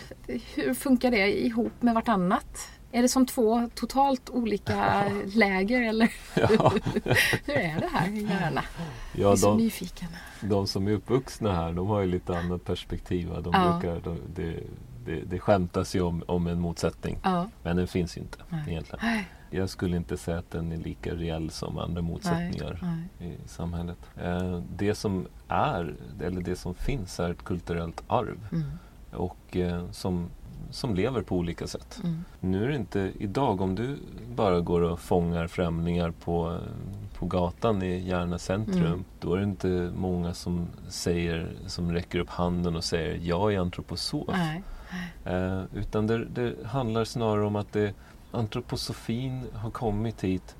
hur funkar det ihop med vartannat? Är det som två totalt olika läger eller ja. hur är det här i Järna? Ja, jag är så de, nyfiken. De som är uppvuxna här de har ju lite annat perspektiv. De ja. brukar, de, det, det, det skämtas ju om, om en motsättning. Ja. Men den finns inte Nej. egentligen. Jag skulle inte säga att den är lika reell som andra motsättningar Nej. i samhället. Eh, det som är, eller det som finns är ett kulturellt arv. Mm. Och eh, som som lever på olika sätt. Mm. Nu är det inte idag, om du bara går och fångar främlingar på, på gatan i Järna centrum, mm. då är det inte många som säger, som räcker upp handen och säger jag är antroposof. Nej. Eh, utan det, det, handlar snarare om att det, antroposofin har kommit hit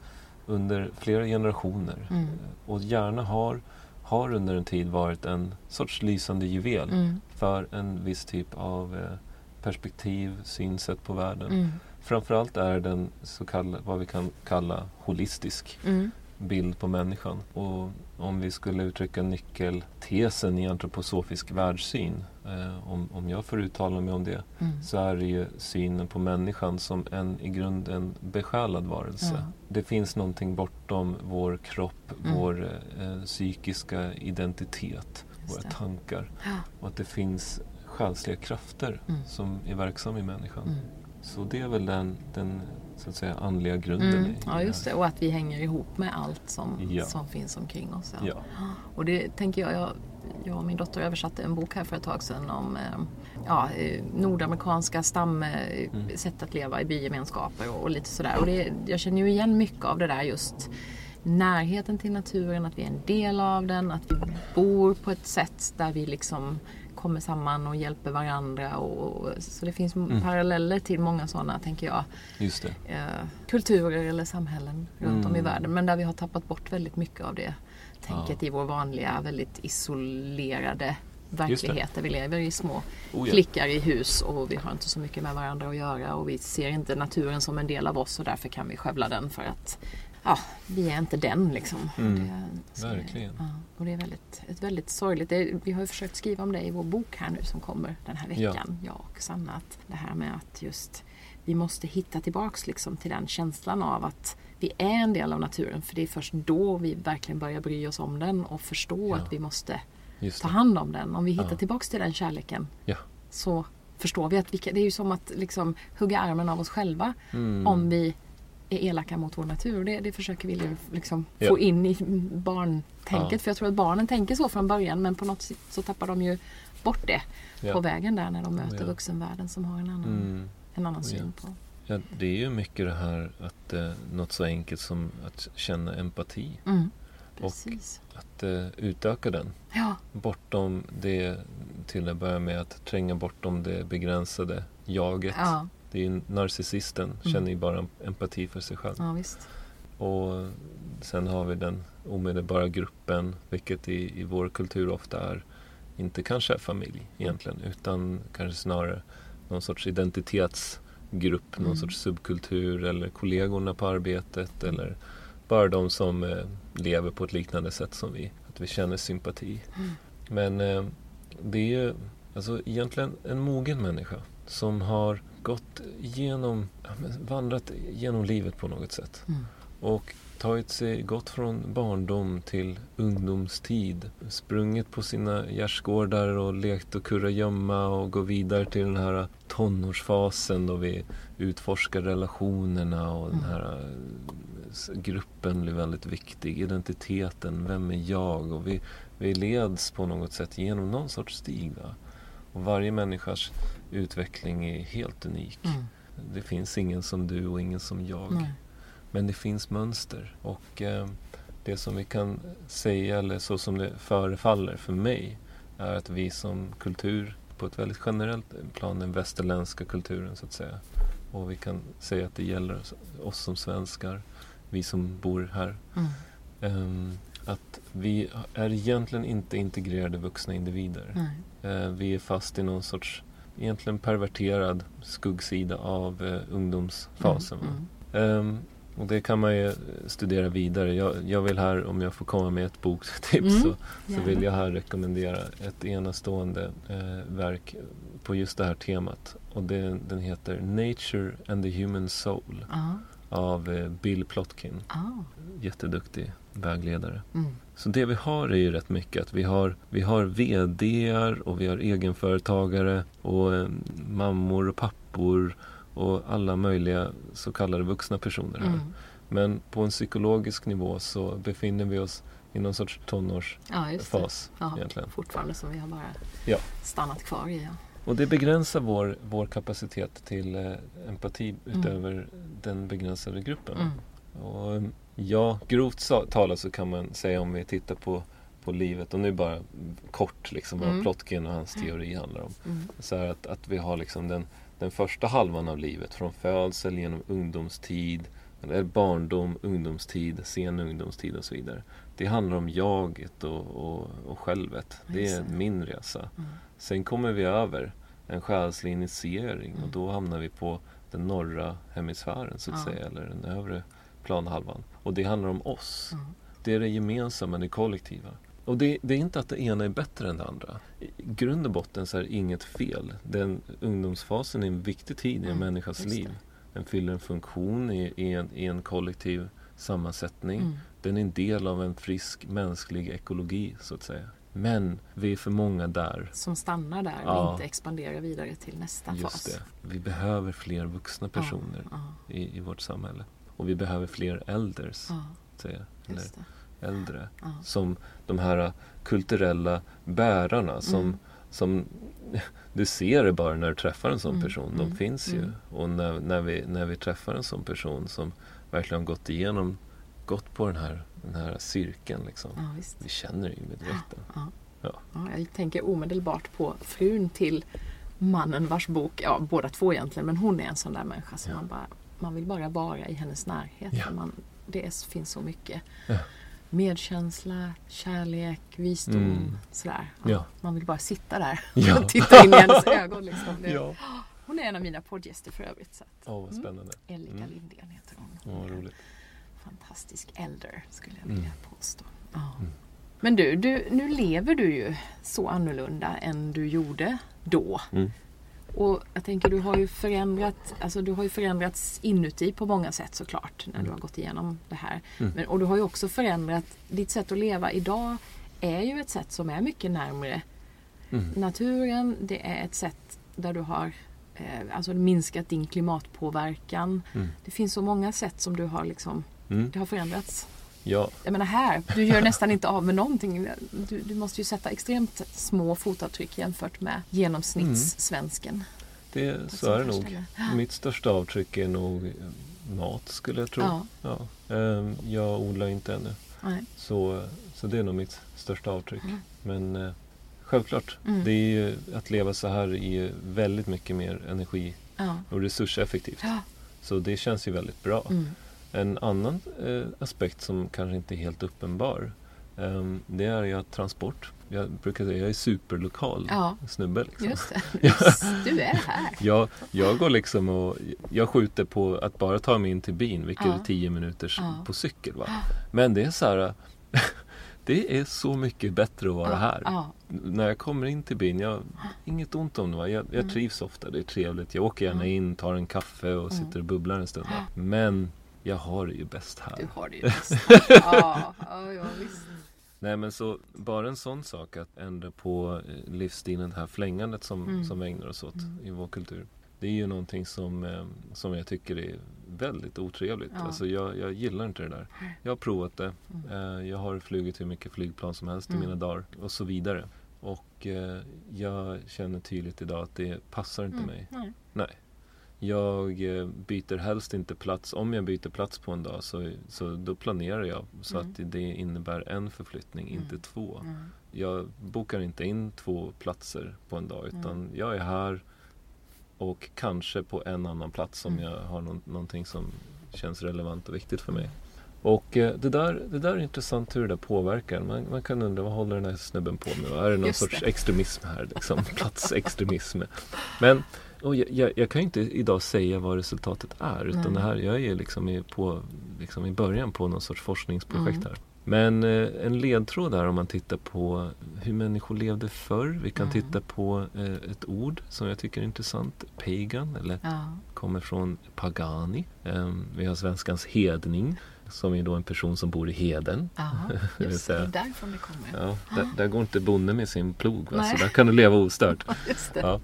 under flera generationer. Mm. Och Järna har, har under en tid varit en sorts lysande juvel mm. för en viss typ av eh, perspektiv, synsätt på världen. Mm. Framförallt är den så kallad, vad vi kan kalla holistisk mm. bild på människan. Och om vi skulle uttrycka nyckeltesen i antroposofisk världssyn, eh, om, om jag får uttala mig om det, mm. så är det ju synen på människan som en i grunden besjälad varelse. Ja. Det finns någonting bortom vår kropp, mm. vår eh, psykiska identitet, våra tankar. Ja. Och att det finns själsliga krafter mm. som är verksamma i människan. Mm. Så det är väl den, den så att säga, andliga grunden. Mm. Ja, just det. Och att vi hänger ihop med allt som, ja. som finns omkring oss. Ja. ja. Och det tänker jag, jag, jag och min dotter översatte en bok här för ett tag sedan om eh, ja, eh, nordamerikanska stamsätt mm. att leva i bygemenskaper och, och lite sådär. Och det, jag känner ju igen mycket av det där just närheten till naturen, att vi är en del av den, att vi bor på ett sätt där vi liksom kommer samman och hjälper varandra. Och, så det finns mm. paralleller till många sådana, tänker jag. Eh, kulturer eller samhällen runt mm. om i mm. världen. Men där vi har tappat bort väldigt mycket av det tänket ja. i vår vanliga, väldigt isolerade verklighet där vi lever i små oh, ja. klickar i hus och vi har inte så mycket med varandra att göra och vi ser inte naturen som en del av oss och därför kan vi skövla den för att ja, vi är inte den liksom. Mm, det, verkligen. Ja, och det är väldigt, ett väldigt sorgligt. Det, vi har ju försökt skriva om det i vår bok här nu som kommer den här veckan, ja. jag och Sanna. Att det här med att just vi måste hitta tillbaks liksom till den känslan av att vi är en del av naturen. För det är först då vi verkligen börjar bry oss om den och förstå ja. att vi måste ta hand om den. Om vi hittar ja. tillbaks till den kärleken så förstår vi att vi det är ju som att liksom hugga armen av oss själva mm. om vi är elaka mot vår natur. Det, det försöker vi liksom ja. få in i barntänket. Ja. För jag tror att barnen tänker så från början men på något sätt så tappar de ju bort det ja. på vägen där när de möter ja. vuxenvärlden som har en annan, mm. en annan syn på. Ja, det är ju mycket det här att eh, något så enkelt som att känna empati. Mm. Och att eh, utöka den. Ja. Bortom det, till att börja med att tränga bortom det begränsade jaget. Ja. Det är ju narcissisten, mm. känner ju bara empati för sig själv. Ja, visst. Och sen har vi den omedelbara gruppen, vilket i, i vår kultur ofta är inte kanske är familj egentligen, utan kanske snarare någon sorts identitetsgrupp, mm. någon sorts subkultur eller kollegorna på arbetet mm. eller bara de som eh, lever på ett liknande sätt som vi. Att vi känner sympati. Mm. Men eh, det är ju Alltså egentligen en mogen människa som har gått igenom, vandrat genom livet på något sätt. Mm. Och tagit sig, gått från barndom till ungdomstid. Sprungit på sina gärdsgårdar och lekt och kurragömma och gå vidare till den här tonårsfasen då vi utforskar relationerna och den mm. här gruppen blir väldigt viktig. Identiteten, vem är jag? Och vi, vi leds på något sätt genom någon sorts stig. Va? Och varje människas utveckling är helt unik. Mm. Det finns ingen som du och ingen som jag. Nej. Men det finns mönster. Och eh, det som vi kan säga, eller så som det förefaller för mig, är att vi som kultur på ett väldigt generellt plan, den västerländska kulturen så att säga. Och vi kan säga att det gäller oss som svenskar, vi som bor här. Mm. Um, att vi är egentligen inte integrerade vuxna individer. Uh, vi är fast i någon sorts egentligen perverterad skuggsida av uh, ungdomsfasen. Mm. Mm. Um, och det kan man ju studera vidare. Jag, jag, vill här, om jag får komma med ett boktips, mm. så, så vill jag här rekommendera ett enastående eh, verk på just det här temat. Och det, den heter Nature and the Human Soul ah. av eh, Bill Plotkin. Ah. Jätteduktig vägledare. Mm. Så det vi har är ju rätt mycket att vi har, vi har VDR och vi har egenföretagare och eh, mammor och pappor och alla möjliga så kallade vuxna personer här. Mm. Men på en psykologisk nivå så befinner vi oss i någon sorts tonårsfas. Ja, egentligen. Fortfarande som vi har bara ja. stannat kvar i. Ja. Och det begränsar vår, vår kapacitet till eh, empati mm. utöver mm. den begränsade gruppen. Mm. Och, ja, grovt talat så kan man säga om vi tittar på, på livet och nu bara kort liksom vad mm. Plotkin och hans teori handlar om. Mm. Så att, att vi har liksom den den första halvan av livet, från födsel genom ungdomstid, eller barndom, ungdomstid, sen ungdomstid och så vidare. Det handlar om jaget och, och, och självet. Det är min resa. Mm. Sen kommer vi över en själslig initiering mm. och då hamnar vi på den norra hemisfären så att ja. säga, eller den övre planhalvan. Och det handlar om oss. Mm. Det är det gemensamma, det kollektiva. Och det, det, är inte att det ena är bättre än det andra. I grund och botten så är det inget fel. Den ungdomsfasen är en viktig tid i en mm, människas liv. Den fyller en funktion i, i, en, i en, kollektiv sammansättning. Mm. Den är en del av en frisk mänsklig ekologi så att säga. Men vi är för många där. Som stannar där och inte expanderar vidare till nästa Just fas. Det. Vi behöver fler vuxna personer ja, ja. I, I, vårt samhälle. Och vi behöver fler elders. Ja, säga. Eller, äldre. Ja. Som de här kulturella bärarna som, mm. som du ser det bara när du träffar en sån mm. person. De mm. finns ju. Mm. Och när, när, vi, när vi träffar en sån person som verkligen har gått igenom, gått på den här, den här cirkeln. Liksom. Ja, vi känner det ju med direkten. Ja, ja. jag tänker omedelbart på frun till mannen vars bok, ja båda två egentligen, men hon är en sån där människa som man bara man vill bara vara i hennes närhet. Man, det finns så mycket medkänsla, kärlek, visdom. Mm. Sådär. Ja, ja. Man vill bara sitta där ja. och titta in i hennes ögon. Liksom. Det, ja. Hon är en av mina poddgäster för övrigt. Så att, oh, vad spännande. Mm. Elika mm. Lindgren heter hon. Oh, roligt. Fantastisk elder skulle jag vilja mm. påstå. Oh. Men du, du, nu lever du ju så annorlunda än du gjorde då. Mm. Och jag tänker du har ju förändrat, alltså du har ju förändrats inuti på många sätt såklart när mm. du har gått igenom det här. Mm. Men, och du har ju också förändrat, ditt sätt att leva idag är ju ett sätt som är mycket närmre mm. naturen. Det är ett sätt där du har eh, alltså minskat din klimatpåverkan. Mm. Det finns så många sätt som du har liksom, mm. det har förändrats. Ja. Jag menar här, du gör nästan inte av med någonting. Du, du måste ju sätta extremt små fotavtryck jämfört med genomsnittssvensken. Mm. Det, så är det nog. Mitt största avtryck är nog mat skulle jag tro. Ja. Ja. Ehm, jag odlar inte ännu. Så, så det är nog mitt största avtryck. Mm. Men eh, självklart, mm. det är ju, att leva så här är väldigt mycket mer energi ja. och resurseffektivt. Ja. Så det känns ju väldigt bra. Mm. En annan eh, aspekt som kanske inte är helt uppenbar eh, det är ju att transport. Jag brukar säga jag är superlokal ja. snubbe. Liksom. Just det, du är här. jag, jag går liksom och jag skjuter på att bara ta mig in till byn, vilket ja. är tio minuter ja. på cykel. Va? Men det är så här det är så mycket bättre att vara Ja, här. ja. När jag kommer in till byn, jag, inget ont om det. va. Jag, jag Mm. trivs ofta, det är trevligt. Jag åker gärna in, tar en kaffe och Mm. sitter och bubblar en stund. va. Men jag har det ju bäst här. Du har det ju bäst. ja, ja, ja, visst. Nej men så bara en sån sak att ändra på eh, livsstilen, det här flängandet som, Mm. som vi ägnar oss åt Mm. i vår kultur. Det är ju någonting som, eh, som jag tycker är väldigt otrevligt. Ja. Alltså jag, jag gillar inte det där. Jag har provat det. Mm. Eh, jag har flugit hur mycket flygplan som helst i Mm. mina dagar och så vidare. Och jag känner tydligt idag att det passar inte Mm. mig. Nej. Nej. Jag eh, byter helst inte plats. Om jag byter plats på en dag så, så då planerar jag så Mm. att det innebär en förflyttning, Mm. inte två. Mm. Jag bokar inte in två platser på en dag utan Mm. jag är här och kanske på en annan plats om Mm. jag har någon, någonting som känns relevant och viktigt för mig. Och eh, det, där, det där är intressant hur det där påverkar. Man, man kan undra vad håller den här snubben på med? Är det någon Just sorts det. extremism här? Liksom, platsextremism. Men och jag, jag, jag kan ju inte idag säga vad resultatet är. Utan Nej. det här, jag är liksom i, på, liksom i början på någon sorts forskningsprojekt Mm. här. Men eh, en ledtråd där om man tittar på hur människor levde förr. Vi kan Mm. titta på eh, ett ord som jag tycker är intressant. Pagan, eller Ja. kommer från pagani. Ehm, vi har svenskans hedning, som är då en person som bor i heden. Ja, just det. är därifrån det kommer. Ja, där, där går inte bonden med sin plog, va? så där kan du leva ostört. Ja.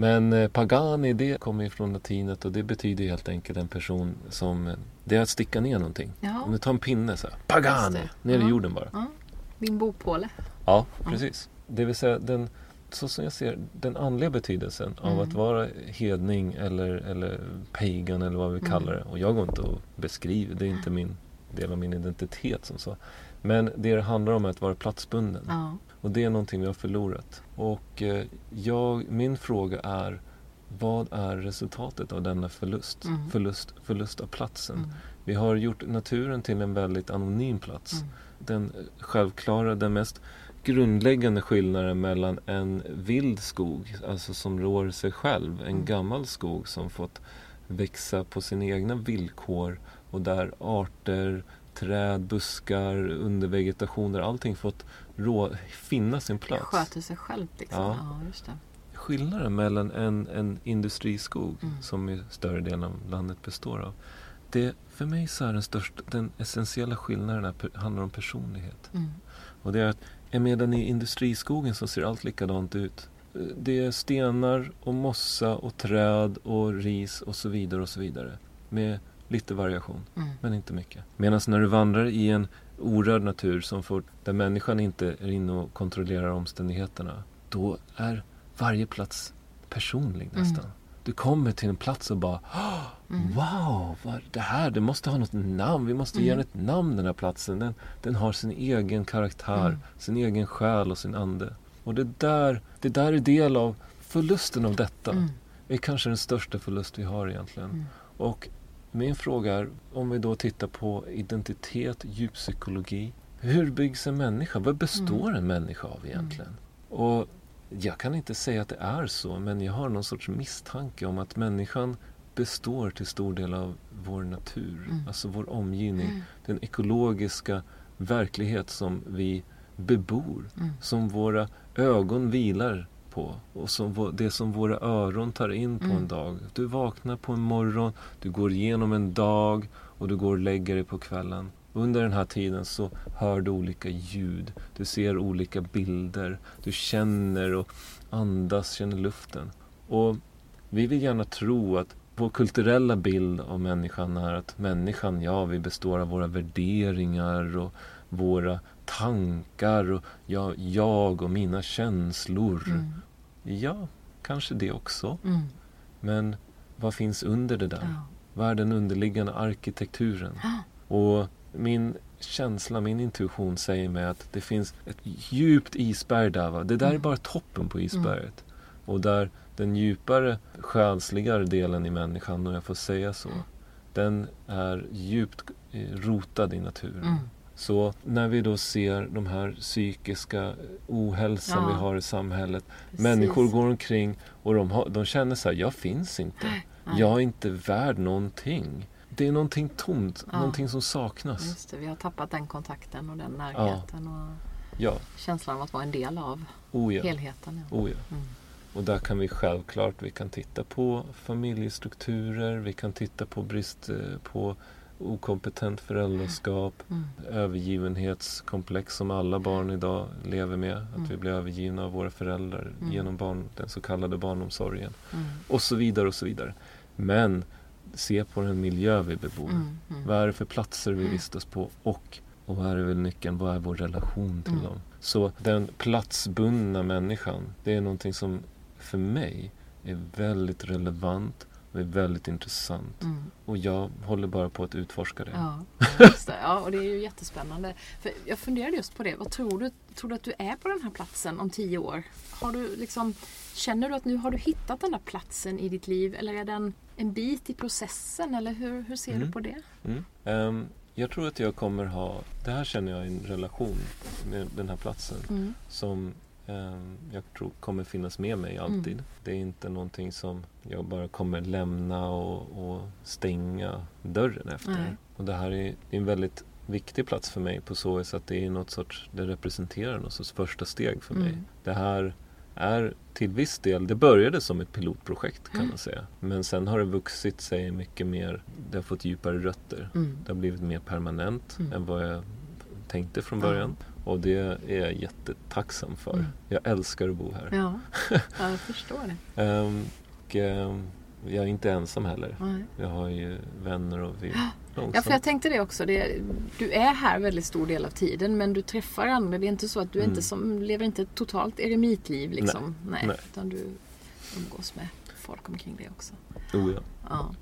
Men eh, pagani, det kommer ju från latinet och det betyder helt enkelt en person som... eh, Det är att sticka ner någonting. Ja. Om du tar en pinne så här, pagani, ner i jorden bara. Ja. Min bopåle. Ja, precis. Det vill säga den, så som jag ser den andliga betydelsen av Mm. att vara hedning eller, eller pagan eller vad vi Mm. kallar det. Och jag går inte och beskriver, det är inte min del av min identitet som så. Men det det handlar om är att vara platsbunden. Ja. Och det är någonting vi har förlorat. Och eh, jag, min fråga är vad är resultatet av denna förlust? Mm. Förlust, förlust av platsen. Mm. Vi har gjort naturen till en väldigt anonym plats Mm. den eh, självklara, den mest grundläggande skillnaden mellan en vild skog, alltså som rår sig själv, en Mm. gammal skog som fått växa på sina egna villkor och där arter, träd, buskar, undervegetation, där allting fått rå, finna sin Det plats. sköter sig själv liksom. Ja. Ja, just det. Skillnaden mellan en, en industriskog, Mm. som i större delen av landet består av, det, för mig så är den, största, den essentiella skillnaden är, handlar om personlighet. Mm. Och det är att medan i industriskogen så ser allt likadant ut. Det är stenar och mossa och träd och ris och så vidare och så vidare. Med lite variation, Mm. men inte mycket. Medan när du vandrar i en orörd natur som får, där människan inte är inne och kontrollerar omständigheterna. Då är varje plats personlig Mm. nästan. Du kommer till en plats och bara "Ah, Mm. Wow, vad, det här, det måste ha något namn. Vi måste ge Mm. den ett namn den här platsen. Den, den har sin egen karaktär, Mm. sin egen själ och sin ande. Och det där, det där är del av förlusten av detta. Mm. är kanske den största förlust vi har egentligen. Mm. Och min fråga är, om vi då tittar på identitet, djuppsykologi. Hur byggs en människa? Vad består Mm. en människa av egentligen? Och jag kan inte säga att det är så, men jag har någon sorts misstanke om att människan består till stor del av vår natur, Mm. alltså vår omgivning. Mm. Den ekologiska verklighet som vi bebor, Mm. som våra ögon vilar på och som det som våra öron tar in på Mm. en dag. Du vaknar på en morgon, du går igenom en dag och du går och lägger dig på kvällen. Under den här tiden så hör du olika ljud, du ser olika bilder, du känner och andas, känner luften. Och vi vill gärna tro att vår kulturella bild av människan är att människan, ja, vi består av våra värderingar och våra tankar och ja, jag och mina känslor. Mm. Ja, kanske det också. Mm. Men vad finns under det där? Ja. Vad är den underliggande arkitekturen? Och min känsla, min intuition säger mig att det finns ett djupt isberg där. Va? Det där är Mm. bara toppen på isberget. Och där den djupare själsligare delen i människan, om jag får säga så, Mm. den är djupt eh, rotad i naturen. Så när vi då ser de här psykiska ohälsan Ja. vi har i samhället. Precis. Människor går omkring och de, har, de känner så här, jag finns inte. Nej. Jag är inte värd någonting. det är någonting tomt, ja. någonting som saknas. Just det, vi har tappat den kontakten och den närheten. Ja. Och ja. Känslan av att vara en del av oh ja. helheten. Ja. Oh ja. Mm. Och där kan vi självklart vi kan titta på familjestrukturer, vi kan titta på brist eh, på okompetent föräldraskap, mm. övergivenhetskomplex som alla barn idag lever med. Att mm. vi blir övergivna av våra föräldrar mm. genom barn, den så kallade barnomsorgen. Mm. Och så vidare och så vidare. Men se på den miljö vi bebor. Mm. Mm. Vad är det för platser vi vistas på och, och vad är det väl nyckeln, vad är vår relation till dem? Så den platsbundna människan, det är någonting som för mig är väldigt relevant och är väldigt intressant. Mm. Och jag håller bara på att utforska det. Ja, det. ja, och det är ju jättespännande. För jag funderade just på det. Vad tror du? Tror du att du är på den här platsen om tio år? Har du liksom, känner du att nu har du hittat den där platsen i ditt liv? Eller är den en bit i processen? Eller hur, hur ser mm. du på det? Mm. Um, jag tror att jag kommer ha, det här känner jag en relation med den här platsen mm. som jag tror kommer finnas med mig mm. alltid. Mm. Det är inte någonting som jag bara kommer lämna och, och stänga dörren efter. Nej. Och det här är, en väldigt viktig plats för mig på så vis att det är något sorts, det representerar något sorts första steg för mig. Mm. Det här är till viss del, det började som ett pilotprojekt kan mm. man säga. Men sen har det vuxit sig mycket mer, det har fått djupare rötter. Mm. Det har blivit mer permanent mm. än vad jag tänkte från början. Och det är jag jättetacksam för. Mm. Jag älskar att bo här. Ja, jag förstår det. um, och, um, jag är inte ensam heller. Nej. Jag har ju vänner och vi. Ja, för jag tänkte det också. Det, du är här väldigt stor del av tiden men du träffar andra. Det är inte så att du mm. inte som, lever inte ett totalt eremitliv liksom. Nej. Nej. Utan du umgås med folk omkring dig också. Oh ja. ja.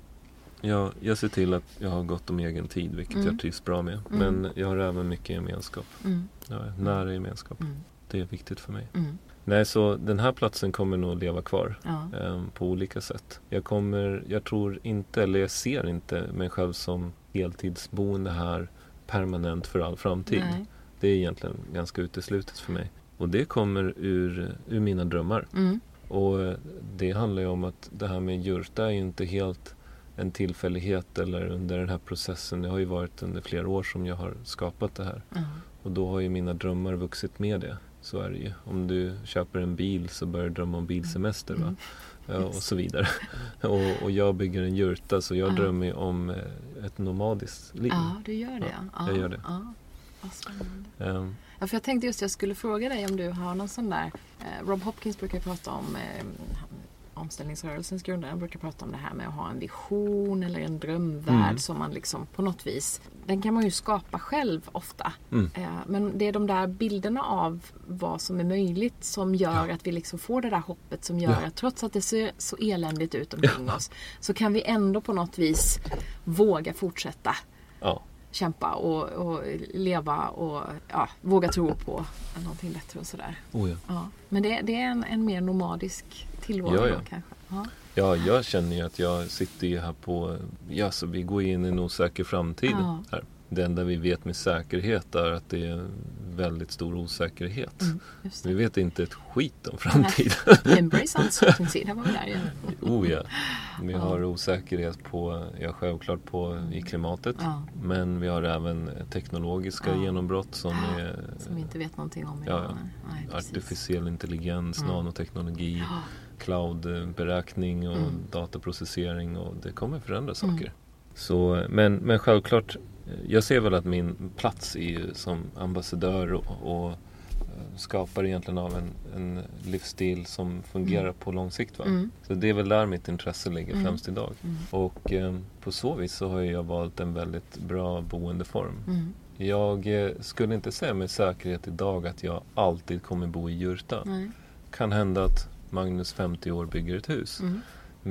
Jag, jag ser till att jag har gott om egen tid, vilket mm. jag trivs bra med. Mm. Men jag har även mycket gemenskap. Mm. Ja, nära gemenskap. Mm. Det är viktigt för mig. Mm. Nej, så den här platsen kommer nog leva kvar ja. eh, på olika sätt. Jag kommer, jag tror inte, eller jag ser inte mig själv som heltidsboende här permanent för all framtid. Nej. Det är egentligen ganska uteslutet för mig. Och det kommer ur, ur mina drömmar. Mm. Och det handlar ju om att det här med Jurta är inte helt en tillfällighet eller under den här processen. Det har ju varit under flera år som jag har skapat det här. Mm. Och då har ju mina drömmar vuxit med det. Så är det ju. Om du köper en bil så börjar du drömma om bilsemester. Va? Mm. Ja, och så vidare. och, och, jag bygger en jurta så jag ja. drömmer ju om eh, ett nomadiskt liv. Ja, du gör det. Ja, jag gör det. Ja, vad spännande. Um, ja, för jag tänkte just jag skulle fråga dig om du har någon sån där eh, Rob Hopkins brukar prata om eh, omställningsrörelsens grundare brukar prata om det här med att ha en vision eller en drömvärld mm. som man liksom på något vis, den kan man ju skapa själv ofta. Mm. Eh, men det är de där bilderna av vad som är möjligt som gör ja. att vi liksom får det där hoppet som gör ja. att trots att det ser så eländigt ut omkring ja. oss så kan vi ändå på något vis våga fortsätta kämpa och, och, leva och ja, våga tro på någonting bättre och sådär. Oh ja. ja. Men det, det är en, en mer nomadisk tillvaro ja, ja. kanske? Ja. ja, jag känner ju att jag sitter ju här på, ja så vi går in i en osäker framtid här. Det enda vi vet med säkerhet är att det är väldigt stor osäkerhet. Mm, vi vet inte ett skit om framtiden. Embrace uncertainty, där var vi där igen. oh ja. Vi har osäkerhet på, ja självklart på i klimatet. Ja. Men vi har även teknologiska ja. genombrott som är Som vi inte vet någonting om idag. Ja, Nej, artificiell intelligens, mm. nanoteknologi, cloudberäkning och mm. dataprocessering och det kommer förändra saker. Mm. Så, men, men självklart jag ser väl att min plats är som ambassadör och, och eh, skapar egentligen av en, en livsstil som fungerar mm. på lång sikt. Va? Mm. Så det är väl där mitt intresse ligger mm. främst idag. Mm. Och eh, på så vis så har jag valt en väldigt bra boendeform. Mm. Jag eh, skulle inte säga med säkerhet idag att jag alltid kommer bo i Jurta. Nej. Kan hända att Magnus 50 år bygger ett hus.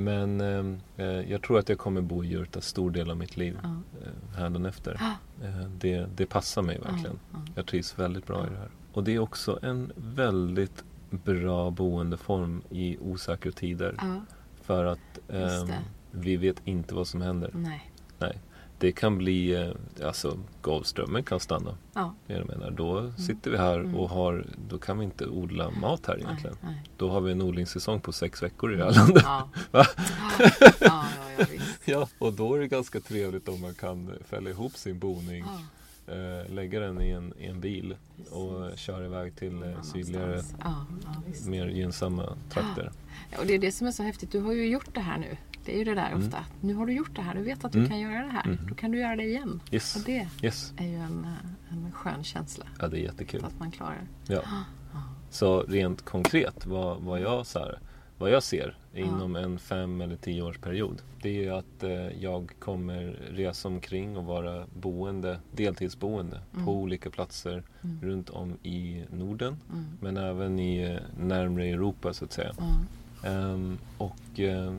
Men ehm, eh, jag tror att jag kommer bo i Jurta stor del av mitt liv ja. eh, hädanefter. Eh, det, det passar mig verkligen. Ja, ja. Jag trivs väldigt bra i det här. Och det är också en väldigt bra boendeform i osäkra tider. För att ehm, vi vet inte vad som händer. Nej. Nej det kan bli, eh, alltså Golfströmmen kan stanna. Ja. Jag menar, då mm. sitter vi här mm. och har, då kan vi inte odla mat här egentligen. Nej, nej. Då har vi en odlingssäsong på sex veckor i det här landet. Ja. ja, ja, ja, och då är det ganska trevligt om man kan fälla ihop sin boning. Eh, lägga den i en, i en bil och köra iväg till eh, sydligare, ja, ja, mer gynnsamma trakter. Ja, och det är det som är så häftigt. Du har ju gjort det här nu. Det är ju det där mm. ofta. Nu har du gjort det här. Du vet att du mm. kan göra det här. Mm. Då kan du göra det igen. Yes. Och det yes. är ju en, eh, en skön känsla. Ja, det är jättekul. Att man klarar. Ja. Så rent konkret vad, vad, jag, så här, vad jag ser inom en fem eller tio års period. Det är ju att eh, jag kommer resa omkring och vara boende, deltidsboende mm. på olika platser mm. runt om i Norden. Mm. Men även i eh, närmre Europa så att säga. Um, och eh,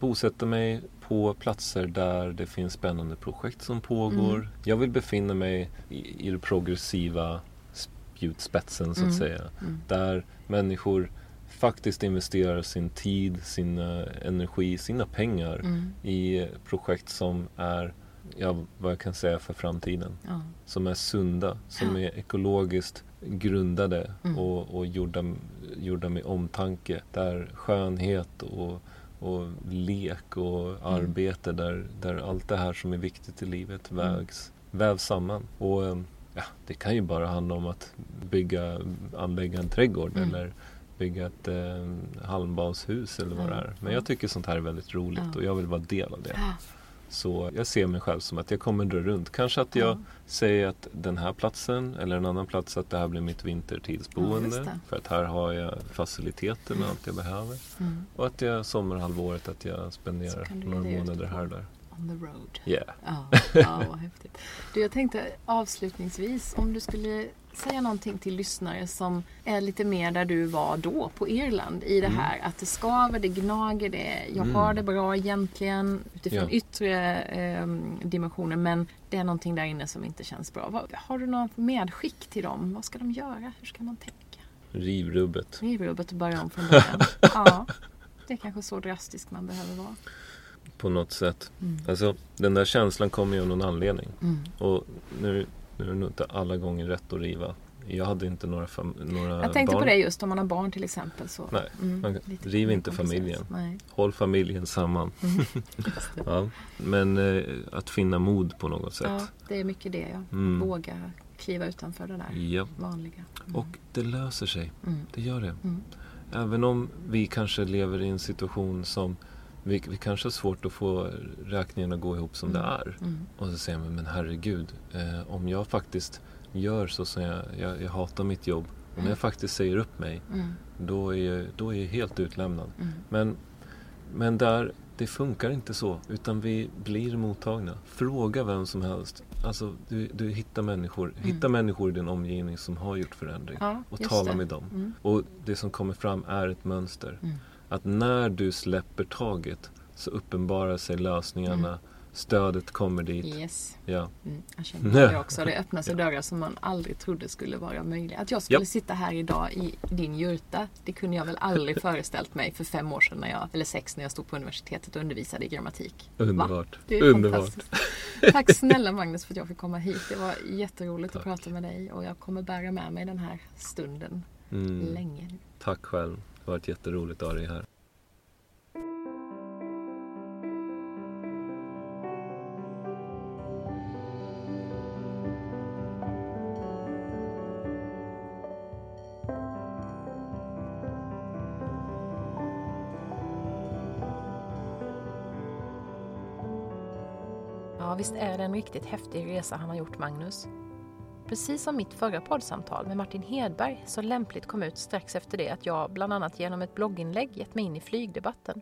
bosätta mig på platser där det finns spännande projekt som pågår. Mm. Jag vill befinna mig i, i det progressiva spjutspetsen så att mm. säga. Mm. Där människor faktiskt investerar sin tid, sin energi, sina pengar mm. i projekt som är ja, vad jag kan säga för framtiden. Ja. Som är sunda, som är ekologiskt grundade mm. och, och gjorda, gjorda med omtanke. Där skönhet och, och lek och mm. arbete, där, där allt det här som är viktigt i livet mm. vägs, vävs samman. Och ja, det kan ju bara handla om att bygga, anlägga en trädgård mm. eller bygga ett eh, halmbadshus eller vad det är. Men jag tycker sånt här är väldigt roligt och jag vill vara del av det. Så jag ser mig själv som att jag kommer dra runt. Kanske att jag säger att den här platsen eller en annan plats att det här blir mitt vintertidsboende. Ja, för att här har jag faciliteterna och allt jag behöver. Mm. Och att jag sommarhalvåret att jag spenderar några månader här och där on the road. Yeah. Ja, ja vad häftigt. Du, jag tänkte avslutningsvis om du skulle säga någonting till lyssnare som är lite mer där du var då på Irland i det mm. här att det skaver, det gnager, det, jag mm. har det bra egentligen utifrån ja. yttre eh, dimensioner men det är någonting där inne som inte känns bra. Har du något medskick till dem? Vad ska de göra? Hur ska man tänka? Riv rubbet. Riv rubbet och börja om från början. ja, det är kanske så drastisk man behöver vara på något sätt. Mm. Alltså, den där känslan kommer ju av någon anledning. Mm. Och nu, nu är det nog inte alla gånger rätt att riva. Jag hade inte några, några Jag tänkte barn. på det just om man har barn till exempel. Så. Nej, mm, riv inte familjen. Nej. Håll familjen samman. Mm. ja. Men eh, att finna mod på något sätt. Ja, det är mycket det. Ja. Mm. Våga kliva utanför det där ja. vanliga. Mm. Och det löser sig. Mm. Det gör det. Även om vi kanske lever i en situation som vi, vi kanske har svårt att få räkningen att gå ihop som mm. det är. Mm. Och så säger man, men herregud, eh, om jag faktiskt gör så som jag, jag, jag hatar mitt jobb, om mm. jag faktiskt säger upp mig, mm. då, är jag, då är jag helt utlämnad. Mm. Men, men där, det funkar inte så, utan vi blir mottagna. Fråga vem som helst. Alltså, du, du hittar människor, mm. hitta människor i din omgivning som har gjort förändring ja, och tala det. med dem. Och det som kommer fram är ett mönster. Att när du släpper taget så uppenbarar sig lösningarna. Mm. Stödet kommer dit. Yes. Ja. Mm, jag känner det också. Det öppnar sig ja. dörrar som man aldrig trodde skulle vara möjliga. Att jag skulle ja. sitta här idag i din jurta. Det kunde jag väl aldrig föreställt mig för fem år sedan, när jag, eller sex, när jag stod på universitetet och undervisade i grammatik. Underbart. Det är Underbart. Tack snälla Magnus för att jag fick komma hit. Det var jätteroligt Tack. att prata med dig och jag kommer bära med mig den här stunden mm. länge. Tack själv. Det har varit jätteroligt att ha dig här. Ja, visst är det en riktigt häftig resa han har gjort, Magnus. Precis som mitt förra poddsamtal med Martin Hedberg så lämpligt kom ut strax efter det att jag bland annat genom ett blogginlägg gett mig in i flygdebatten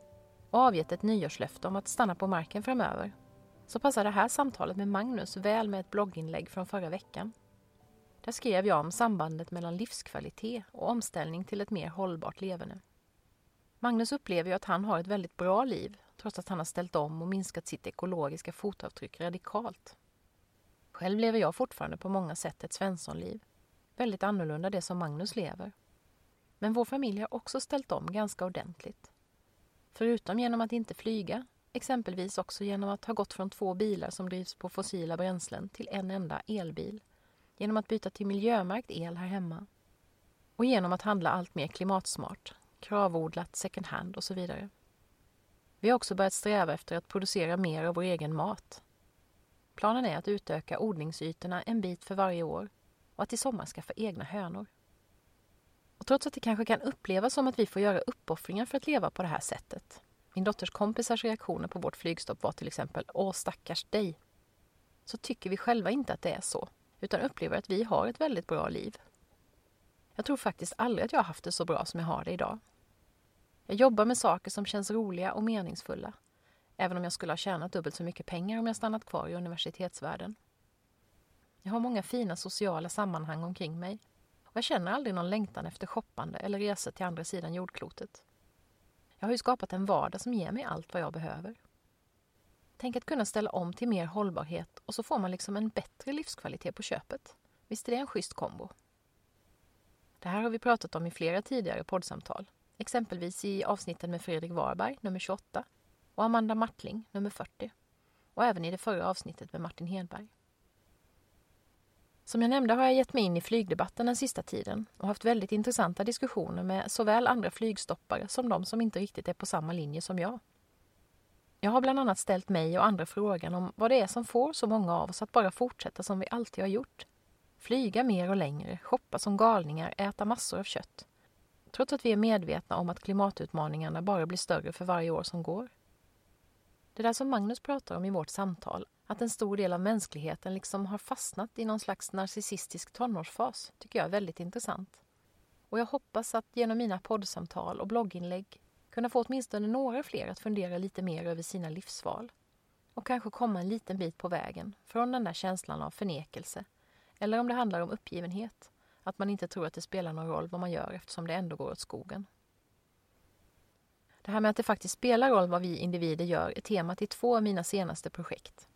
och avgett ett nyårslöfte om att stanna på marken framöver. Så passar det här samtalet med Magnus väl med ett blogginlägg från förra veckan. Där skrev jag om sambandet mellan livskvalitet och omställning till ett mer hållbart leverne. Magnus upplever ju att han har ett väldigt bra liv trots att han har ställt om och minskat sitt ekologiska fotavtryck radikalt. Själv lever jag fortfarande på många sätt ett svenssonliv. Väldigt annorlunda det som Magnus lever. Men vår familj har också ställt om ganska ordentligt. Förutom genom att inte flyga, exempelvis också genom att ha gått från två bilar som drivs på fossila bränslen till en enda elbil, genom att byta till miljömärkt el här hemma och genom att handla allt mer klimatsmart, kravodlat second hand och så vidare. Vi har också börjat sträva efter att producera mer av vår egen mat. Planen är att utöka odlingsytorna en bit för varje år och att i sommar skaffa egna hönor. Och trots att det kanske kan upplevas som att vi får göra uppoffringar för att leva på det här sättet. Min dotters kompisars reaktioner på vårt flygstopp var till exempel Åh stackars dig. Så tycker vi själva inte att det är så, utan upplever att vi har ett väldigt bra liv. Jag tror faktiskt aldrig att jag har haft det så bra som jag har det idag. Jag jobbar med saker som känns roliga och meningsfulla, även om jag skulle ha tjänat dubbelt så mycket pengar om jag stannat kvar i universitetsvärlden. Jag har många fina sociala sammanhang omkring mig och jag känner aldrig någon längtan efter shoppande eller resor till andra sidan jordklotet. Jag har ju skapat en vardag som ger mig allt vad jag behöver. Tänk att kunna ställa om till mer hållbarhet och så får man liksom en bättre livskvalitet på köpet. Visst är det en schysst kombo? Det här har vi pratat om i flera tidigare poddsamtal. Exempelvis i avsnitten med Fredrik Warberg, nummer 28 och Amanda Martling, nummer 40. Och även i det förra avsnittet med Martin Hedberg. Som jag nämnde har jag gett mig in i flygdebatten den sista tiden och haft väldigt intressanta diskussioner med såväl andra flygstoppare som de som inte riktigt är på samma linje som jag. Jag har bland annat ställt mig och andra frågan om vad det är som får så många av oss att bara fortsätta som vi alltid har gjort. Flyga mer och längre, shoppa som galningar, äta massor av kött. Trots att vi är medvetna om att klimatutmaningarna bara blir större för varje år som går. Det där som Magnus pratar om i vårt samtal, att en stor del av mänskligheten liksom har fastnat i någon slags narcissistisk tonårsfas, tycker jag är väldigt intressant. Och jag hoppas att genom mina poddsamtal och blogginlägg kunna få åtminstone några fler att fundera lite mer över sina livsval. Och kanske komma en liten bit på vägen från den där känslan av förnekelse. Eller om det handlar om uppgivenhet, att man inte tror att det spelar någon roll vad man gör eftersom det ändå går åt skogen. Det här med att det faktiskt spelar roll vad vi individer gör är temat i två av mina senaste projekt.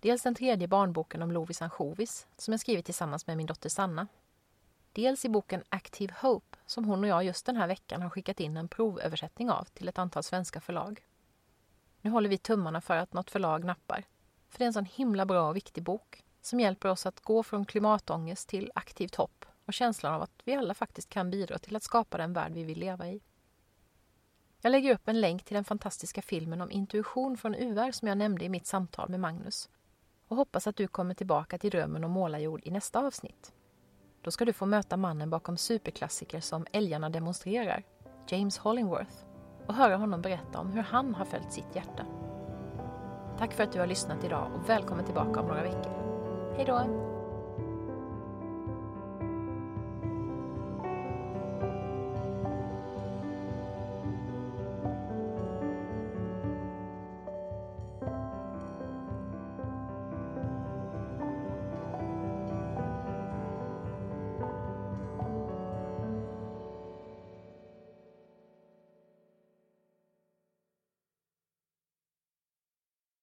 Dels den tredje barnboken om Lovis ansjovis som jag skrivit tillsammans med min dotter Sanna. Dels i boken Active Hope som hon och jag just den här veckan har skickat in en provöversättning av till ett antal svenska förlag. Nu håller vi tummarna för att något förlag nappar. För det är en sån himla bra och viktig bok som hjälper oss att gå från klimatångest till aktivt hopp och känslan av att vi alla faktiskt kan bidra till att skapa den värld vi vill leva i. Jag lägger upp en länk till den fantastiska filmen om intuition från UR som jag nämnde i mitt samtal med Magnus och hoppas att du kommer tillbaka till drömmen om målarjord i nästa avsnitt. Då ska du få möta mannen bakom superklassiker som Älgarna demonstrerar, James Hollingworth, och höra honom berätta om hur han har följt sitt hjärta. Tack för att du har lyssnat idag och välkommen tillbaka om några veckor. Hej då!